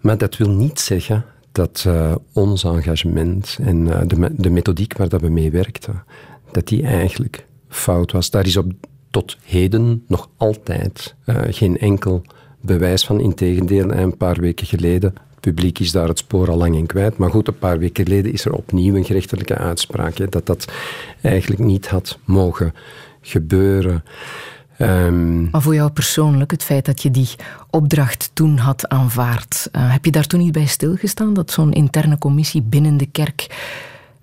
maar dat wil niet zeggen dat uh, ons engagement en uh, de, de methodiek waar dat we mee werkten, dat die eigenlijk fout was. Daar is op tot heden nog altijd uh, geen enkel bewijs van. Integendeel, een paar weken geleden, het publiek is daar het spoor al lang in kwijt, maar goed, een paar weken geleden is er opnieuw een gerechtelijke uitspraak hè, dat dat eigenlijk niet had mogen gebeuren. Um, maar voor jou persoonlijk, het feit dat je die opdracht toen had aanvaard, uh, heb je daar toen niet bij stilgestaan dat zo'n interne commissie binnen de kerk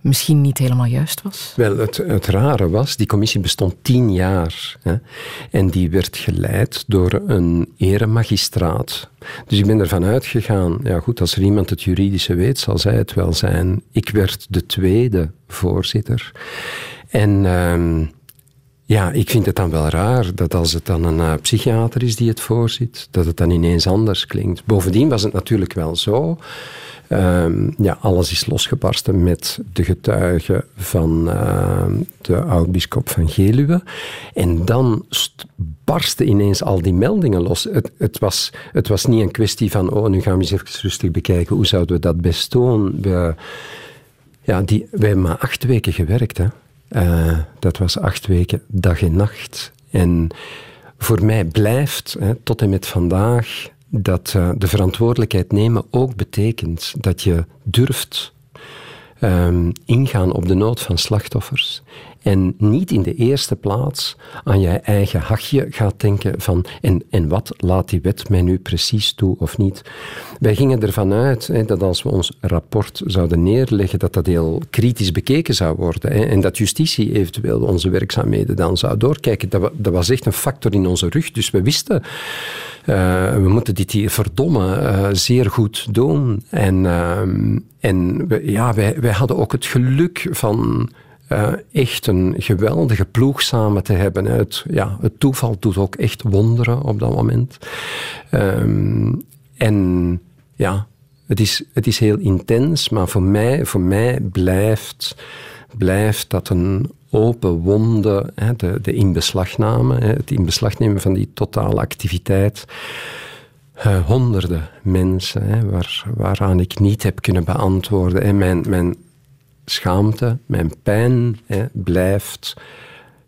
misschien niet helemaal juist was? Wel, het, het rare was, die commissie bestond tien jaar. Hè, en die werd geleid door een eremagistraat. Dus ik ben ervan uitgegaan, ja goed, als er iemand het juridische weet, zal zij het wel zijn. Ik werd de tweede voorzitter. En... Uh, ja, ik vind het dan wel raar dat als het dan een uh, psychiater is die het voorzit, dat het dan ineens anders klinkt. Bovendien was het natuurlijk wel zo Um, ja, alles is losgebarsten met de getuigen van uh, de oud-bischop van Geluwe. En dan barsten ineens al die meldingen los. Het, het, was, het was niet een kwestie van, oh, nu gaan we eens even rustig bekijken, hoe zouden we dat best doen? We, ja, die, wij hebben maar acht weken gewerkt. Hè. Uh, dat was acht weken, dag en nacht. En voor mij blijft, hè, tot en met vandaag, dat uh, de verantwoordelijkheid nemen ook betekent dat je durft um, ingaan op de nood van slachtoffers. En niet in de eerste plaats aan je eigen hachje gaat denken van en, en wat laat die wet mij nu precies toe of niet. Wij gingen ervan uit hè, dat als we ons rapport zouden neerleggen, dat dat heel kritisch bekeken zou worden. Hè, en dat justitie eventueel onze werkzaamheden dan zou doorkijken. Dat, dat was echt een factor in onze rug. Dus we wisten, uh, we moeten dit hier verdomme uh, zeer goed doen. En, uh, en ja, wij, wij hadden ook het geluk van uh, echt een geweldige ploeg samen te hebben. Het, ja, het toeval doet ook echt wonderen op dat moment. Um, en ja, het is, het is heel intens, maar voor mij, voor mij blijft, blijft dat een open wonde, hè, de, de inbeslagname, het inbeslagnemen van die totale activiteit. Uh, honderden mensen hè, waar, waaraan ik niet heb kunnen beantwoorden. En mijn, mijn schaamte, mijn pijn hè, blijft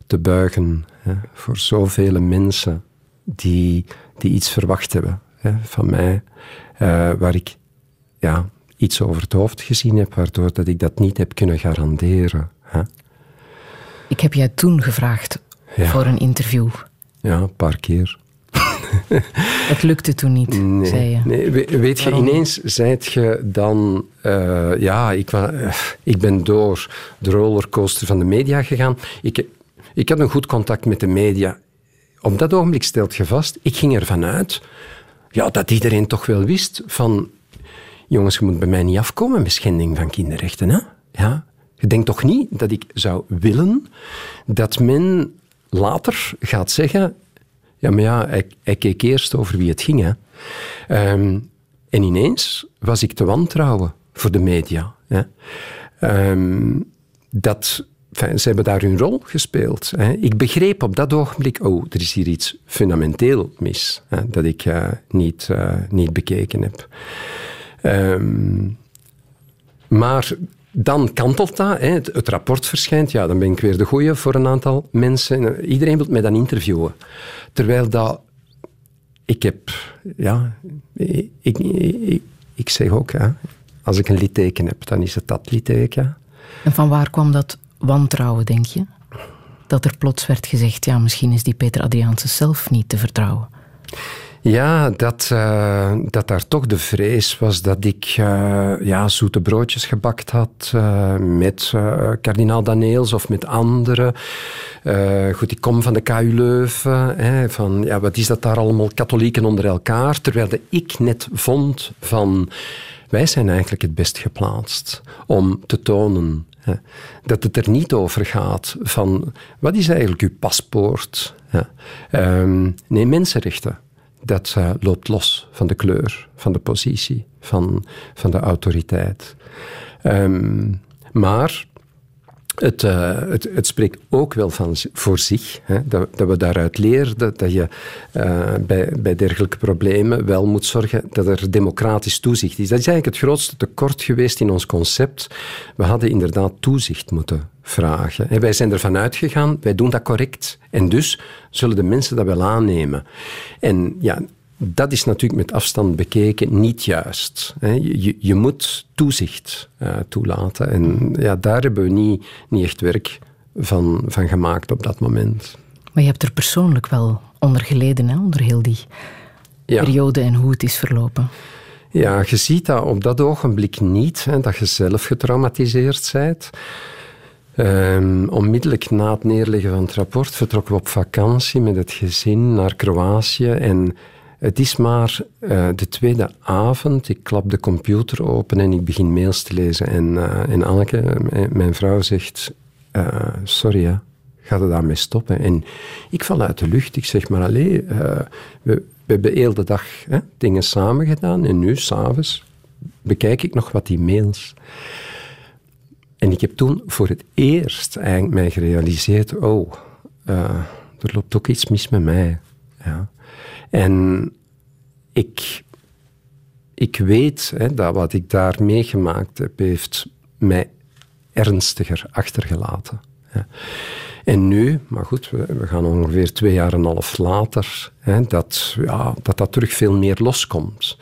te buigen hè, voor zoveel mensen die, die iets verwacht hebben hè, van mij, uh, waar ik ja, iets over het hoofd gezien heb, waardoor dat ik dat niet heb kunnen garanderen. Hè. Ik heb jij toen gevraagd ja. voor een interview. Ja, een paar keer. Het lukte toen niet, nee, zei je. Nee, weet je, ineens zijt je dan... Uh, ja, ik, uh, ik ben door de rollercoaster van de media gegaan. Ik, ik had een goed contact met de media. Op dat ogenblik stelt je vast, ik ging ervan uit ja, dat iedereen toch wel wist van... Jongens, je moet bij mij niet afkomen met schending van kinderrechten. Hè? Ja? Je denkt toch niet dat ik zou willen dat men later gaat zeggen ja, maar ja, hij keek eerst over wie het ging. Hè. Um, en ineens was ik te wantrouwen voor de media. Hè. Um, dat, ze hebben daar hun rol gespeeld. Hè. Ik begreep op dat ogenblik, oh, er is hier iets fundamenteel mis, hè, dat ik uh, niet, uh, niet bekeken heb. Um, maar dan kantelt dat, hè, het, rapport verschijnt, ja, dan ben ik weer de goeie voor een aantal mensen. Iedereen wil mij dan interviewen. Terwijl dat... Ik heb... Ja, ik, ik, ik, ik zeg ook, hè, als ik een litteken heb, dan is het dat litteken. En van waar kwam dat wantrouwen, denk je? Dat er plots werd gezegd, ja, misschien is die Peter Adriaanse zelf niet te vertrouwen. Ja, dat, eh, dat daar toch de vrees was dat ik eh, ja, zoete broodjes gebakt had eh, met kardinaal Daneels of met anderen. goed, ik kom van de KU Leuven. Hè, van, ja, wat is dat daar allemaal, katholieken onder elkaar? Terwijl ik net vond van... Wij zijn eigenlijk het best geplaatst om te tonen hè, dat het er niet over gaat van... Wat is eigenlijk uw paspoort? Ehm, nee, mensenrechten dat uh, loopt los van de kleur, van de positie, van, van de autoriteit. Um, maar het, uh, het, het, spreekt ook wel van, voor zich, hè, dat, dat, we daaruit leren dat, je uh, bij, bij dergelijke problemen wel moet zorgen dat er democratisch toezicht is. Dat is eigenlijk het grootste tekort geweest in ons concept. We hadden inderdaad toezicht moeten vragen. En wij zijn ervan uitgegaan, wij doen dat correct. En dus zullen de mensen dat wel aannemen. En ja, dat is natuurlijk met afstand bekeken niet juist. Je, je moet toezicht uh, toelaten. En ja, daar hebben we niet, niet echt werk van, van gemaakt op dat moment. Maar je hebt er persoonlijk wel onder geleden, hè? onder heel die ja. periode en hoe het is verlopen. Ja, je ziet dat op dat ogenblik niet, hè, dat je zelf getraumatiseerd bent. Um, onmiddellijk na het neerleggen van het rapport vertrokken we op vakantie met het gezin naar Kroatië. En het is maar uh, de tweede avond. Ik klap de computer open en ik begin mails te lezen. En, uh, en Anneke, mijn vrouw, zegt: Sorry, hè, ga er daarmee stoppen? En ik val uit de lucht. Ik zeg maar: Allee, we, we, hebben heel de dag hè, dingen samen gedaan. En nu, s'avonds, bekijk ik nog wat die mails. En ik heb toen voor het eerst eigenlijk mij gerealiseerd: Oh, er loopt ook iets mis met mij. Ja. En ik, ik weet hè, dat wat ik daar meegemaakt heb, heeft mij ernstiger achtergelaten. En nu, maar goed, we, gaan ongeveer twee jaar en een half later, hè, dat, ja, dat dat terug veel meer loskomt.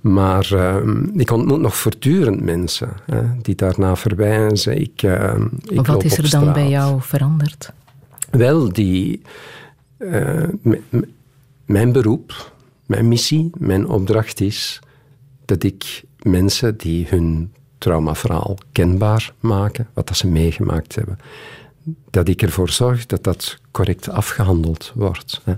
Maar uh, ik ontmoet nog voortdurend mensen hè, die daarna verwijzen. Ik, uh, ik wat is er dan bij jou veranderd? Wel, die, uh, mijn beroep, mijn missie, mijn opdracht is dat ik mensen die hun traumaverhaal kenbaar maken, wat dat ze meegemaakt hebben, dat ik ervoor zorg dat dat correct afgehandeld wordt. Hè.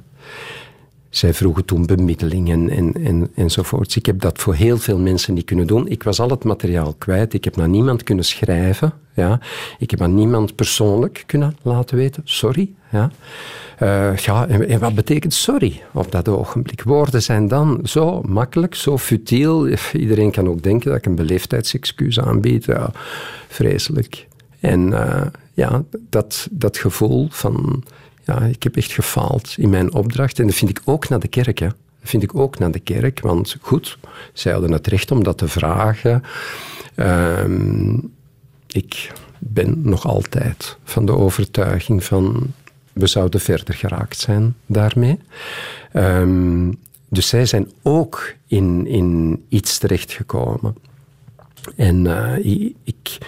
Zij vroegen toen bemiddeling en, en, en, enzovoorts. Ik heb dat voor heel veel mensen niet kunnen doen. Ik was al het materiaal kwijt. Ik heb naar niemand kunnen schrijven. Ja. Ik heb aan niemand persoonlijk kunnen laten weten. Sorry. Ja. Uh, ja, en, wat betekent sorry op dat ogenblik? Woorden zijn dan zo makkelijk, zo futiel. Iedereen kan ook denken dat ik een beleefdheidsexcuus aanbied. Vreselijk. En uh, ja, dat, dat gevoel van ja, ik heb echt gefaald in mijn opdracht. En dat vind ik ook naar de kerk. Hè. Dat vind ik ook naar de kerk. Want goed, zij hadden het recht om dat te vragen. Uh, ik ben nog altijd van de overtuiging van we zouden verder geraakt zijn daarmee. Um, dus zij zijn ook in, in iets terechtgekomen. En uh, ik,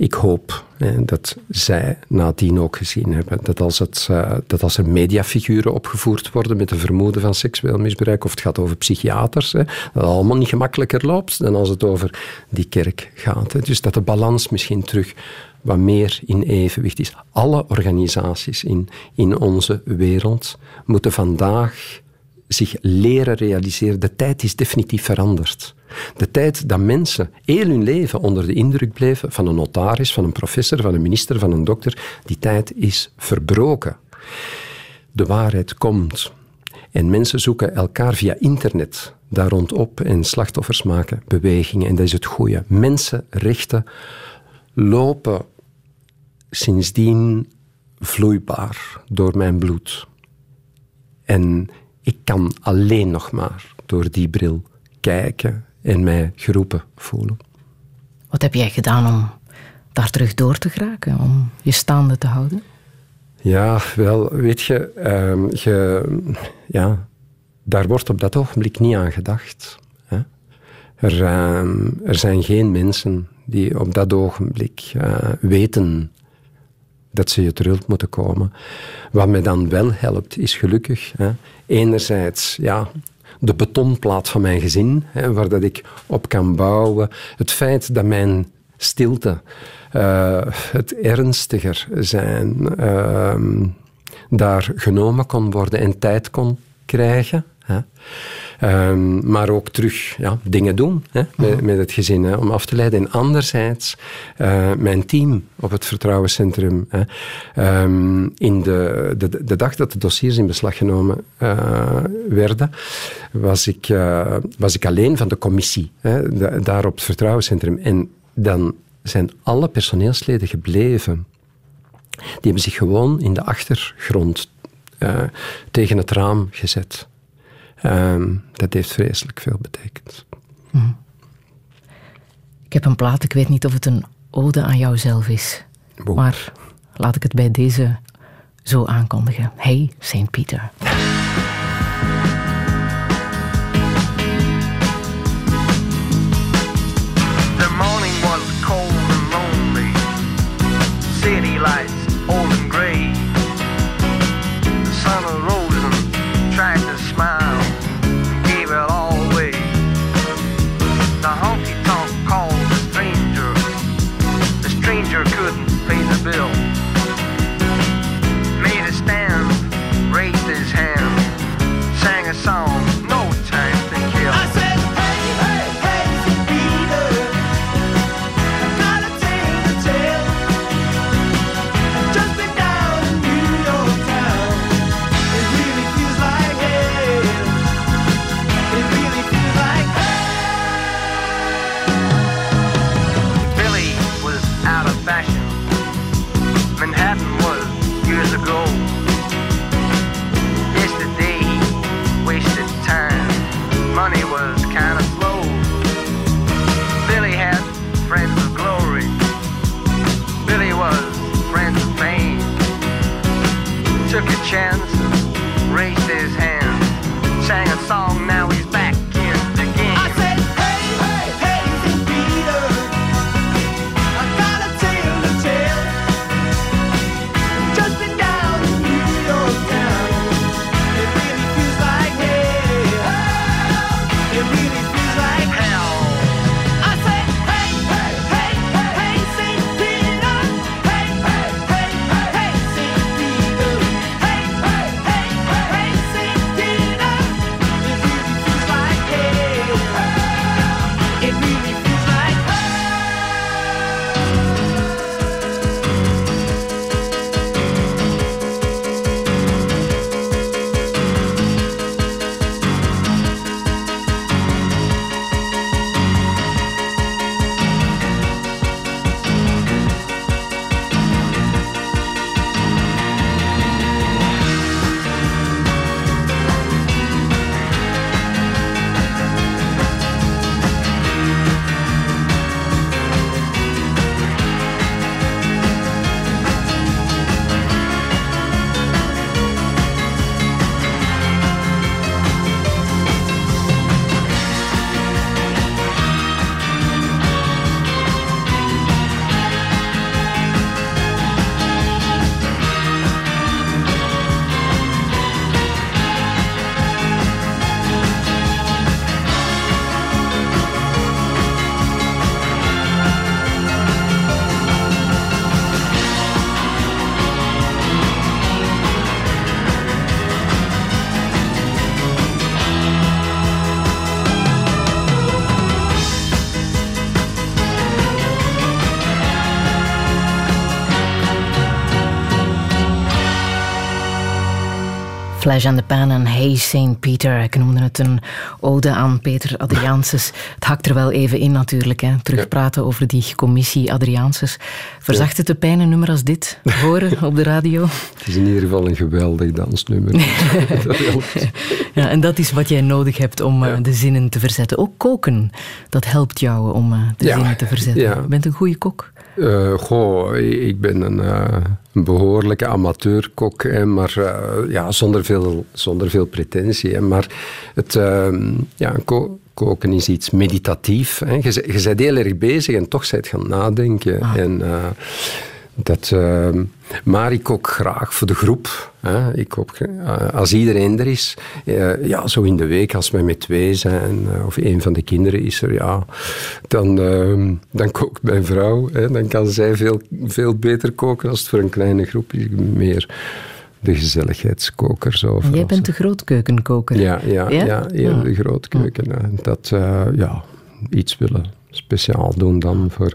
ik hoop dat zij nadien ook gezien hebben dat als, het, uh, dat als er mediafiguren opgevoerd worden met een vermoeden van seksueel misbruik, of het gaat over psychiaters, dat het allemaal niet gemakkelijker loopt dan als het over die kerk gaat. Dus dat de balans misschien terug wat meer in evenwicht is. Alle organisaties in, in onze wereld moeten vandaag zich leren realiseren. De tijd is definitief veranderd. De tijd dat mensen heel hun leven onder de indruk bleven van een notaris, van een professor, van een minister, van een dokter, die tijd is verbroken. De waarheid komt. En mensen zoeken elkaar via internet daar rondop en slachtoffers maken bewegingen. En dat is het goede. Mensenrechten lopen sindsdien vloeibaar door mijn bloed. En ik kan alleen nog maar door die bril kijken en mij geroepen voelen. Wat heb jij gedaan om daar terug door te geraken, om je staande te houden? Ja, wel, weet je, uh, je ja, daar wordt op dat ogenblik niet aan gedacht. Hè? Er, uh, er zijn geen mensen die op dat ogenblik uh, weten dat ze je terug moeten komen. Wat mij dan wel helpt, is gelukkig. Hè, enerzijds, ja, de betonplaat van mijn gezin, hè, waar dat ik op kan bouwen. Het feit dat mijn stilte, eh, het ernstiger zijn, ehm, daar genomen kon worden en tijd kon krijgen. Ehm, maar ook terug ja, dingen doen hè, met, met het gezin hè, om af te leiden. En anderzijds, eh, mijn team op het Vertrouwenscentrum. Hè, ehm, in de, de, de dag dat de dossiers in beslag genomen eh, werden, was ik, eh, was ik alleen van de commissie hè, da- daar op het Vertrouwenscentrum. En dan zijn alle personeelsleden gebleven. Die hebben zich gewoon in de achtergrond tegen het raam gezet. Ehm, dat heeft vreselijk veel betekend. Ik heb een plaat, ik weet niet of het een ode aan jouzelf is. Maar laat ik het bij deze zo aankondigen. Hey, St. Peter. Aan de Pan en Hey St. Peter. Ik noemde het een ode aan Peter Adriaanses. Het hakt er wel even in natuurlijk. Hè. Terugpraten over die commissie Adriaanses. Verzacht het de pijn een nummer als dit horen op de radio? Het is in ieder geval een geweldig dansnummer. Ja, en dat is wat jij nodig hebt om eh, de zinnen te verzetten. Ook koken, dat helpt jou om eh, de zinnen te verzetten. Je bent een goede kok. Eh, goh, ik ben een, eh, een behoorlijke amateurkok, hè, maar eh, ja, zonder, veel, zonder veel pretentie. Hè, maar het, ehm, ja, ko- koken is iets meditatief. Hè. Je, je bent heel erg bezig en toch zijt gaan nadenken. En, eh, Dat, eh, maar ik kook graag voor de groep. Hè. Ik eh, als iedereen er is, eh, ja, zo in de week, als wij met twee zijn, eh, of een van de kinderen is er, ja, dan, eh, dan kookt mijn vrouw. Hè. Dan kan zij veel, veel beter koken als het voor een kleine groep is. Meer de gezelligheidskoker. Zo, jij bent de grootkeukenkoker. ja, ja, ja? Ja? Ah. de grootkeuken. hè. Dat, ja, iets willen speciaal doen dan voor...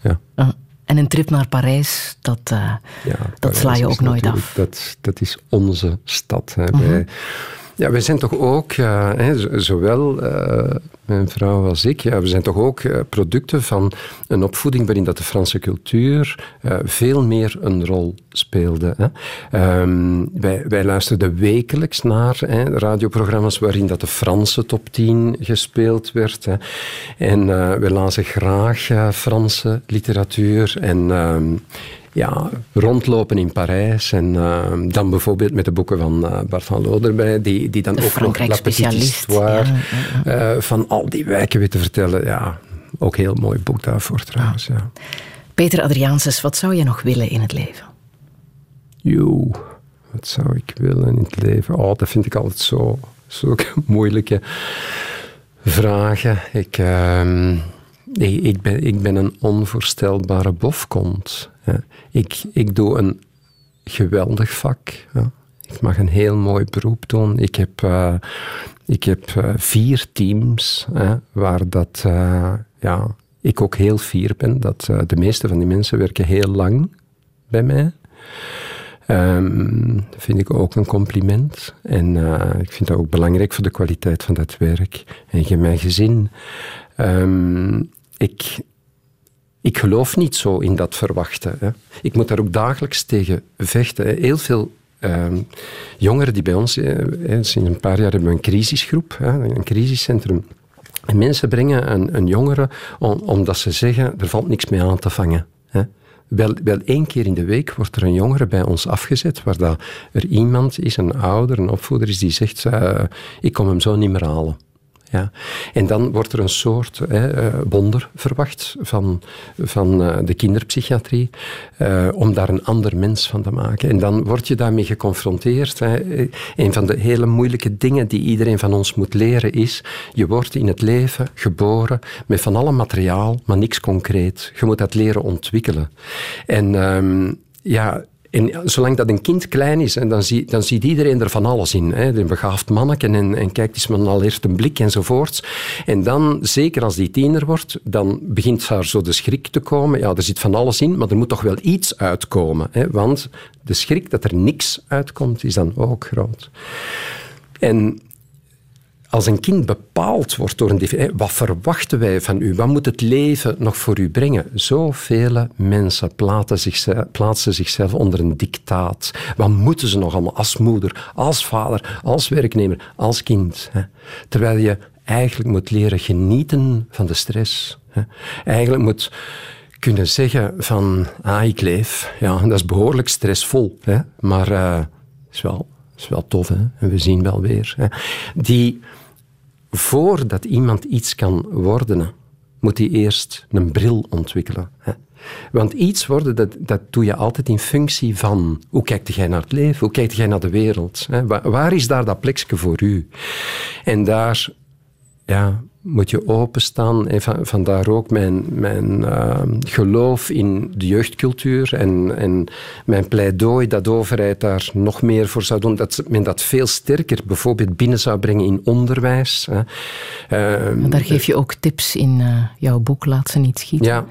ja. Ah, En een trip naar Parijs, dat, eh, dat sla je ook nooit af. Dat, dat is onze stad. Hè. Wij, ja, wij zijn toch ook, eh, hè, zowel eh, mijn vrouw als ik, ja, we zijn toch ook eh, producten van een opvoeding waarin dat de Franse cultuur veel meer een rol speelde. Hè. Ehm, wij, luisterden wekelijks naar hè, radioprogramma's waarin dat de Franse top 10 gespeeld werd. Hè. En eh we lazen graag Franse literatuur en... ehm, ja, rondlopen in Parijs en eh, dan bijvoorbeeld met de boeken van eh, Bart van Loo erbij, die, die dan De ook nog La Petite ja, eh, van al die wijken weten vertellen. Ja, ook heel mooi boek daarvoor trouwens. Ja. Peter Adriaanses, wat zou je nog willen in het leven? Joe, wat zou ik willen in het leven? Oh, dat vind ik altijd zo, zulke moeilijke vragen. Ik, ehm, ik, ik, ben, ik ben een onvoorstelbare bofkont. Ik, ik doe een geweldig vak. Ik mag een heel mooi beroep doen. Ik heb, eh, ik heb eh, vier teams waar dat, eh, ja, ik ook heel fier ben. Dat de meeste van die mensen werken heel lang bij mij. Ehm, dat vind ik ook een compliment. En ik vind dat ook belangrijk voor de kwaliteit van dat werk. En in mijn gezin. Ehm, ik, ik geloof niet zo in dat verwachten. Hè. Ik moet daar ook dagelijks tegen vechten. Heel veel ehm, jongeren die bij ons, eh, hè, sinds een paar jaar hebben we een crisisgroep, een crisiscentrum. En mensen brengen een, een jongere om- omdat ze zeggen, er valt niks mee aan te vangen. Hè. Wel, wel één keer in de week wordt er een jongere bij ons afgezet, waar dat er iemand is, een ouder, een opvoeder is, die zegt, eh, ik kom hem zo niet meer halen. Ja. En dan wordt er een soort hè, eh, wonder verwacht van, van eh, de kinderpsychiatrie, eh, om daar een ander mens van te maken. En dan word je daarmee geconfronteerd. Hè. Een van de hele moeilijke dingen die iedereen van ons moet leren is, je wordt in het leven geboren met van alle materiaal, maar niks concreet. Je moet dat leren ontwikkelen. En ehm, ja, en zolang dat een kind klein is, en dan, dan ziet iedereen er van alles in. Hè. Een begaafd manneke en, en kijkt eens met een allereerst een blik enzovoorts. En dan, zeker als die tiener wordt, dan begint daar zo de schrik te komen. Ja, er zit van alles in, maar er moet toch wel iets uitkomen. Hè. Want de schrik dat er niks uitkomt, is dan ook groot. En als een kind bepaald wordt door een definitie, wat verwachten wij van u? Wat moet het leven nog voor u brengen? Zoveel mensen plaatsen zichzelf, plaatsen zichzelf onder een dictaat. Wat moeten ze nog allemaal als moeder, als vader, als werknemer, als kind? Terwijl je eigenlijk moet leren genieten van de stress. Hè? Eigenlijk moet kunnen zeggen van, ah, ik leef. Ja, dat is behoorlijk stressvol, hè? maar eh, is wel, is wel tof. Hè? En we zien wel weer. Die voordat iemand iets kan worden, moet hij eerst een bril ontwikkelen. Hè. Want iets worden, dat, dat doe je altijd in functie van hoe kijkt jij naar het leven, hoe kijkt jij naar de wereld. Hè. Waar, waar is daar dat plekje voor u? En daar ja, moet je openstaan. En van, vandaar ook mijn, mijn eh, geloof in de jeugdcultuur en, en mijn pleidooi dat de overheid daar nog meer voor zou doen. Dat men dat veel sterker bijvoorbeeld binnen zou brengen in onderwijs. Hè. Ehm, daar geef je ook tips in eh, jouw boek Laat ze niet schieten. ja.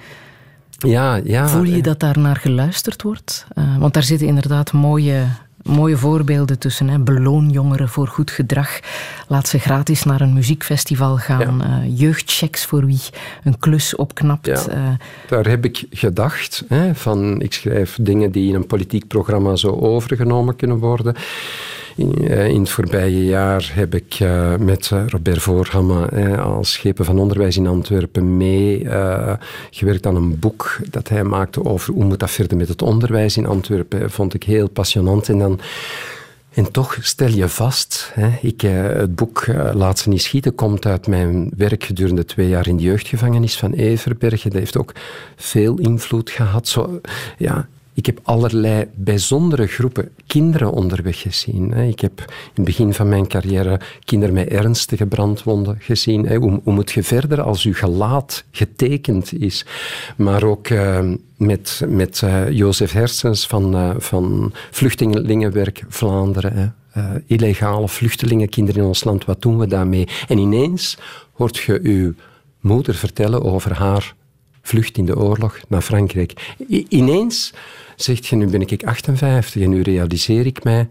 Ja, ja. Voel je dat daar naar geluisterd wordt? Eh, want daar zitten inderdaad mooie, mooie voorbeelden tussen. Hè. Beloon jongeren voor goed gedrag. Laat ze gratis naar een muziekfestival gaan. eh, jeugdchecks voor wie een klus opknapt. Ja. eh, Daar heb ik gedacht, hè, van ik schrijf dingen die in een politiek programma zo overgenomen kunnen worden. In, eh, in het voorbije jaar heb ik eh, met eh, Robert Voorhamme eh, als schepen van onderwijs in Antwerpen mee gewerkt aan een boek dat hij maakte over hoe moet dat verder met het onderwijs in Antwerpen. Vond ik heel passionnant. En dan En toch stel je vast, hè, ik, het boek Laat ze niet schieten komt uit mijn werk gedurende twee jaar in de jeugdgevangenis van Everbergen. Dat heeft ook veel invloed gehad. Zo, ja, ik heb allerlei bijzondere groepen kinderen onderweg gezien. Ik heb in het begin van mijn carrière kinderen met ernstige brandwonden gezien. Hoe, hoe moet je verder als je gelaat getekend is? Maar ook eh, met, met eh, Jozef Hersens van, eh, van Vluchtelingenwerk Vlaanderen. Eh, illegale vluchtelingenkinderen in ons land, wat doen we daarmee? En ineens hoort je uw moeder vertellen over haar vlucht in de oorlog naar Frankrijk. Ineens zegt je, nu ben ik 58 en nu realiseer ik mij,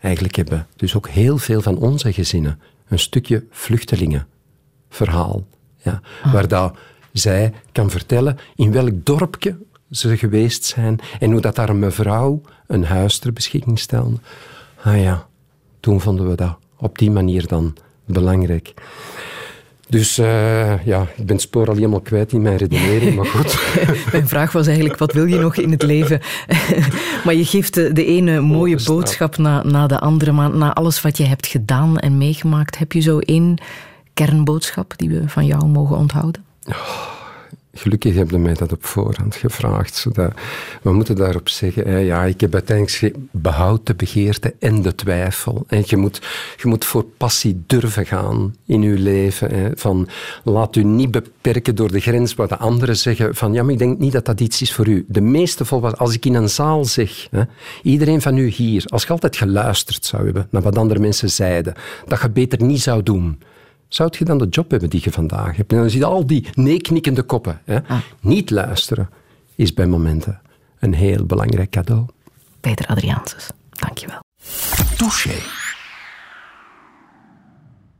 eigenlijk hebben dus ook heel veel van onze gezinnen een stukje vluchtelingenverhaal. Ja, Waar dat zij kan vertellen in welk dorpje ze geweest zijn en hoe dat daar een mevrouw een huis ter beschikking stelde. Ah ja, toen vonden we dat op die manier dan belangrijk. Dus eh, ja, ik ben het spoor al helemaal kwijt in mijn redenering, maar goed. Mijn vraag was eigenlijk, wat wil je nog in het leven? maar je geeft de, de ene mooie boodschap na, na de andere. Maar na alles wat je hebt gedaan en meegemaakt, heb je zo één kernboodschap die we van jou mogen onthouden? Gelukkig hebben mij dat op voorhand gevraagd. Zodat we moeten daarop zeggen, ja, ik heb uiteindelijk behoud de begeerte en de twijfel. En je, moet, je moet voor passie durven gaan in je leven. Van, laat u niet beperken door de grens waar de anderen zeggen van, ja, maar ik denk niet dat dat iets is voor u. De meeste volwassenen, als ik in een zaal zeg, hè, iedereen van u hier, als je altijd geluisterd zou hebben naar wat andere mensen zeiden, dat je beter niet zou doen, zou je dan de job hebben die je vandaag hebt? En dan zie je al die nee-knikkende koppen. Hè? Niet luisteren is bij momenten een heel belangrijk cadeau. Peter Adriaanses, dankjewel. Touché.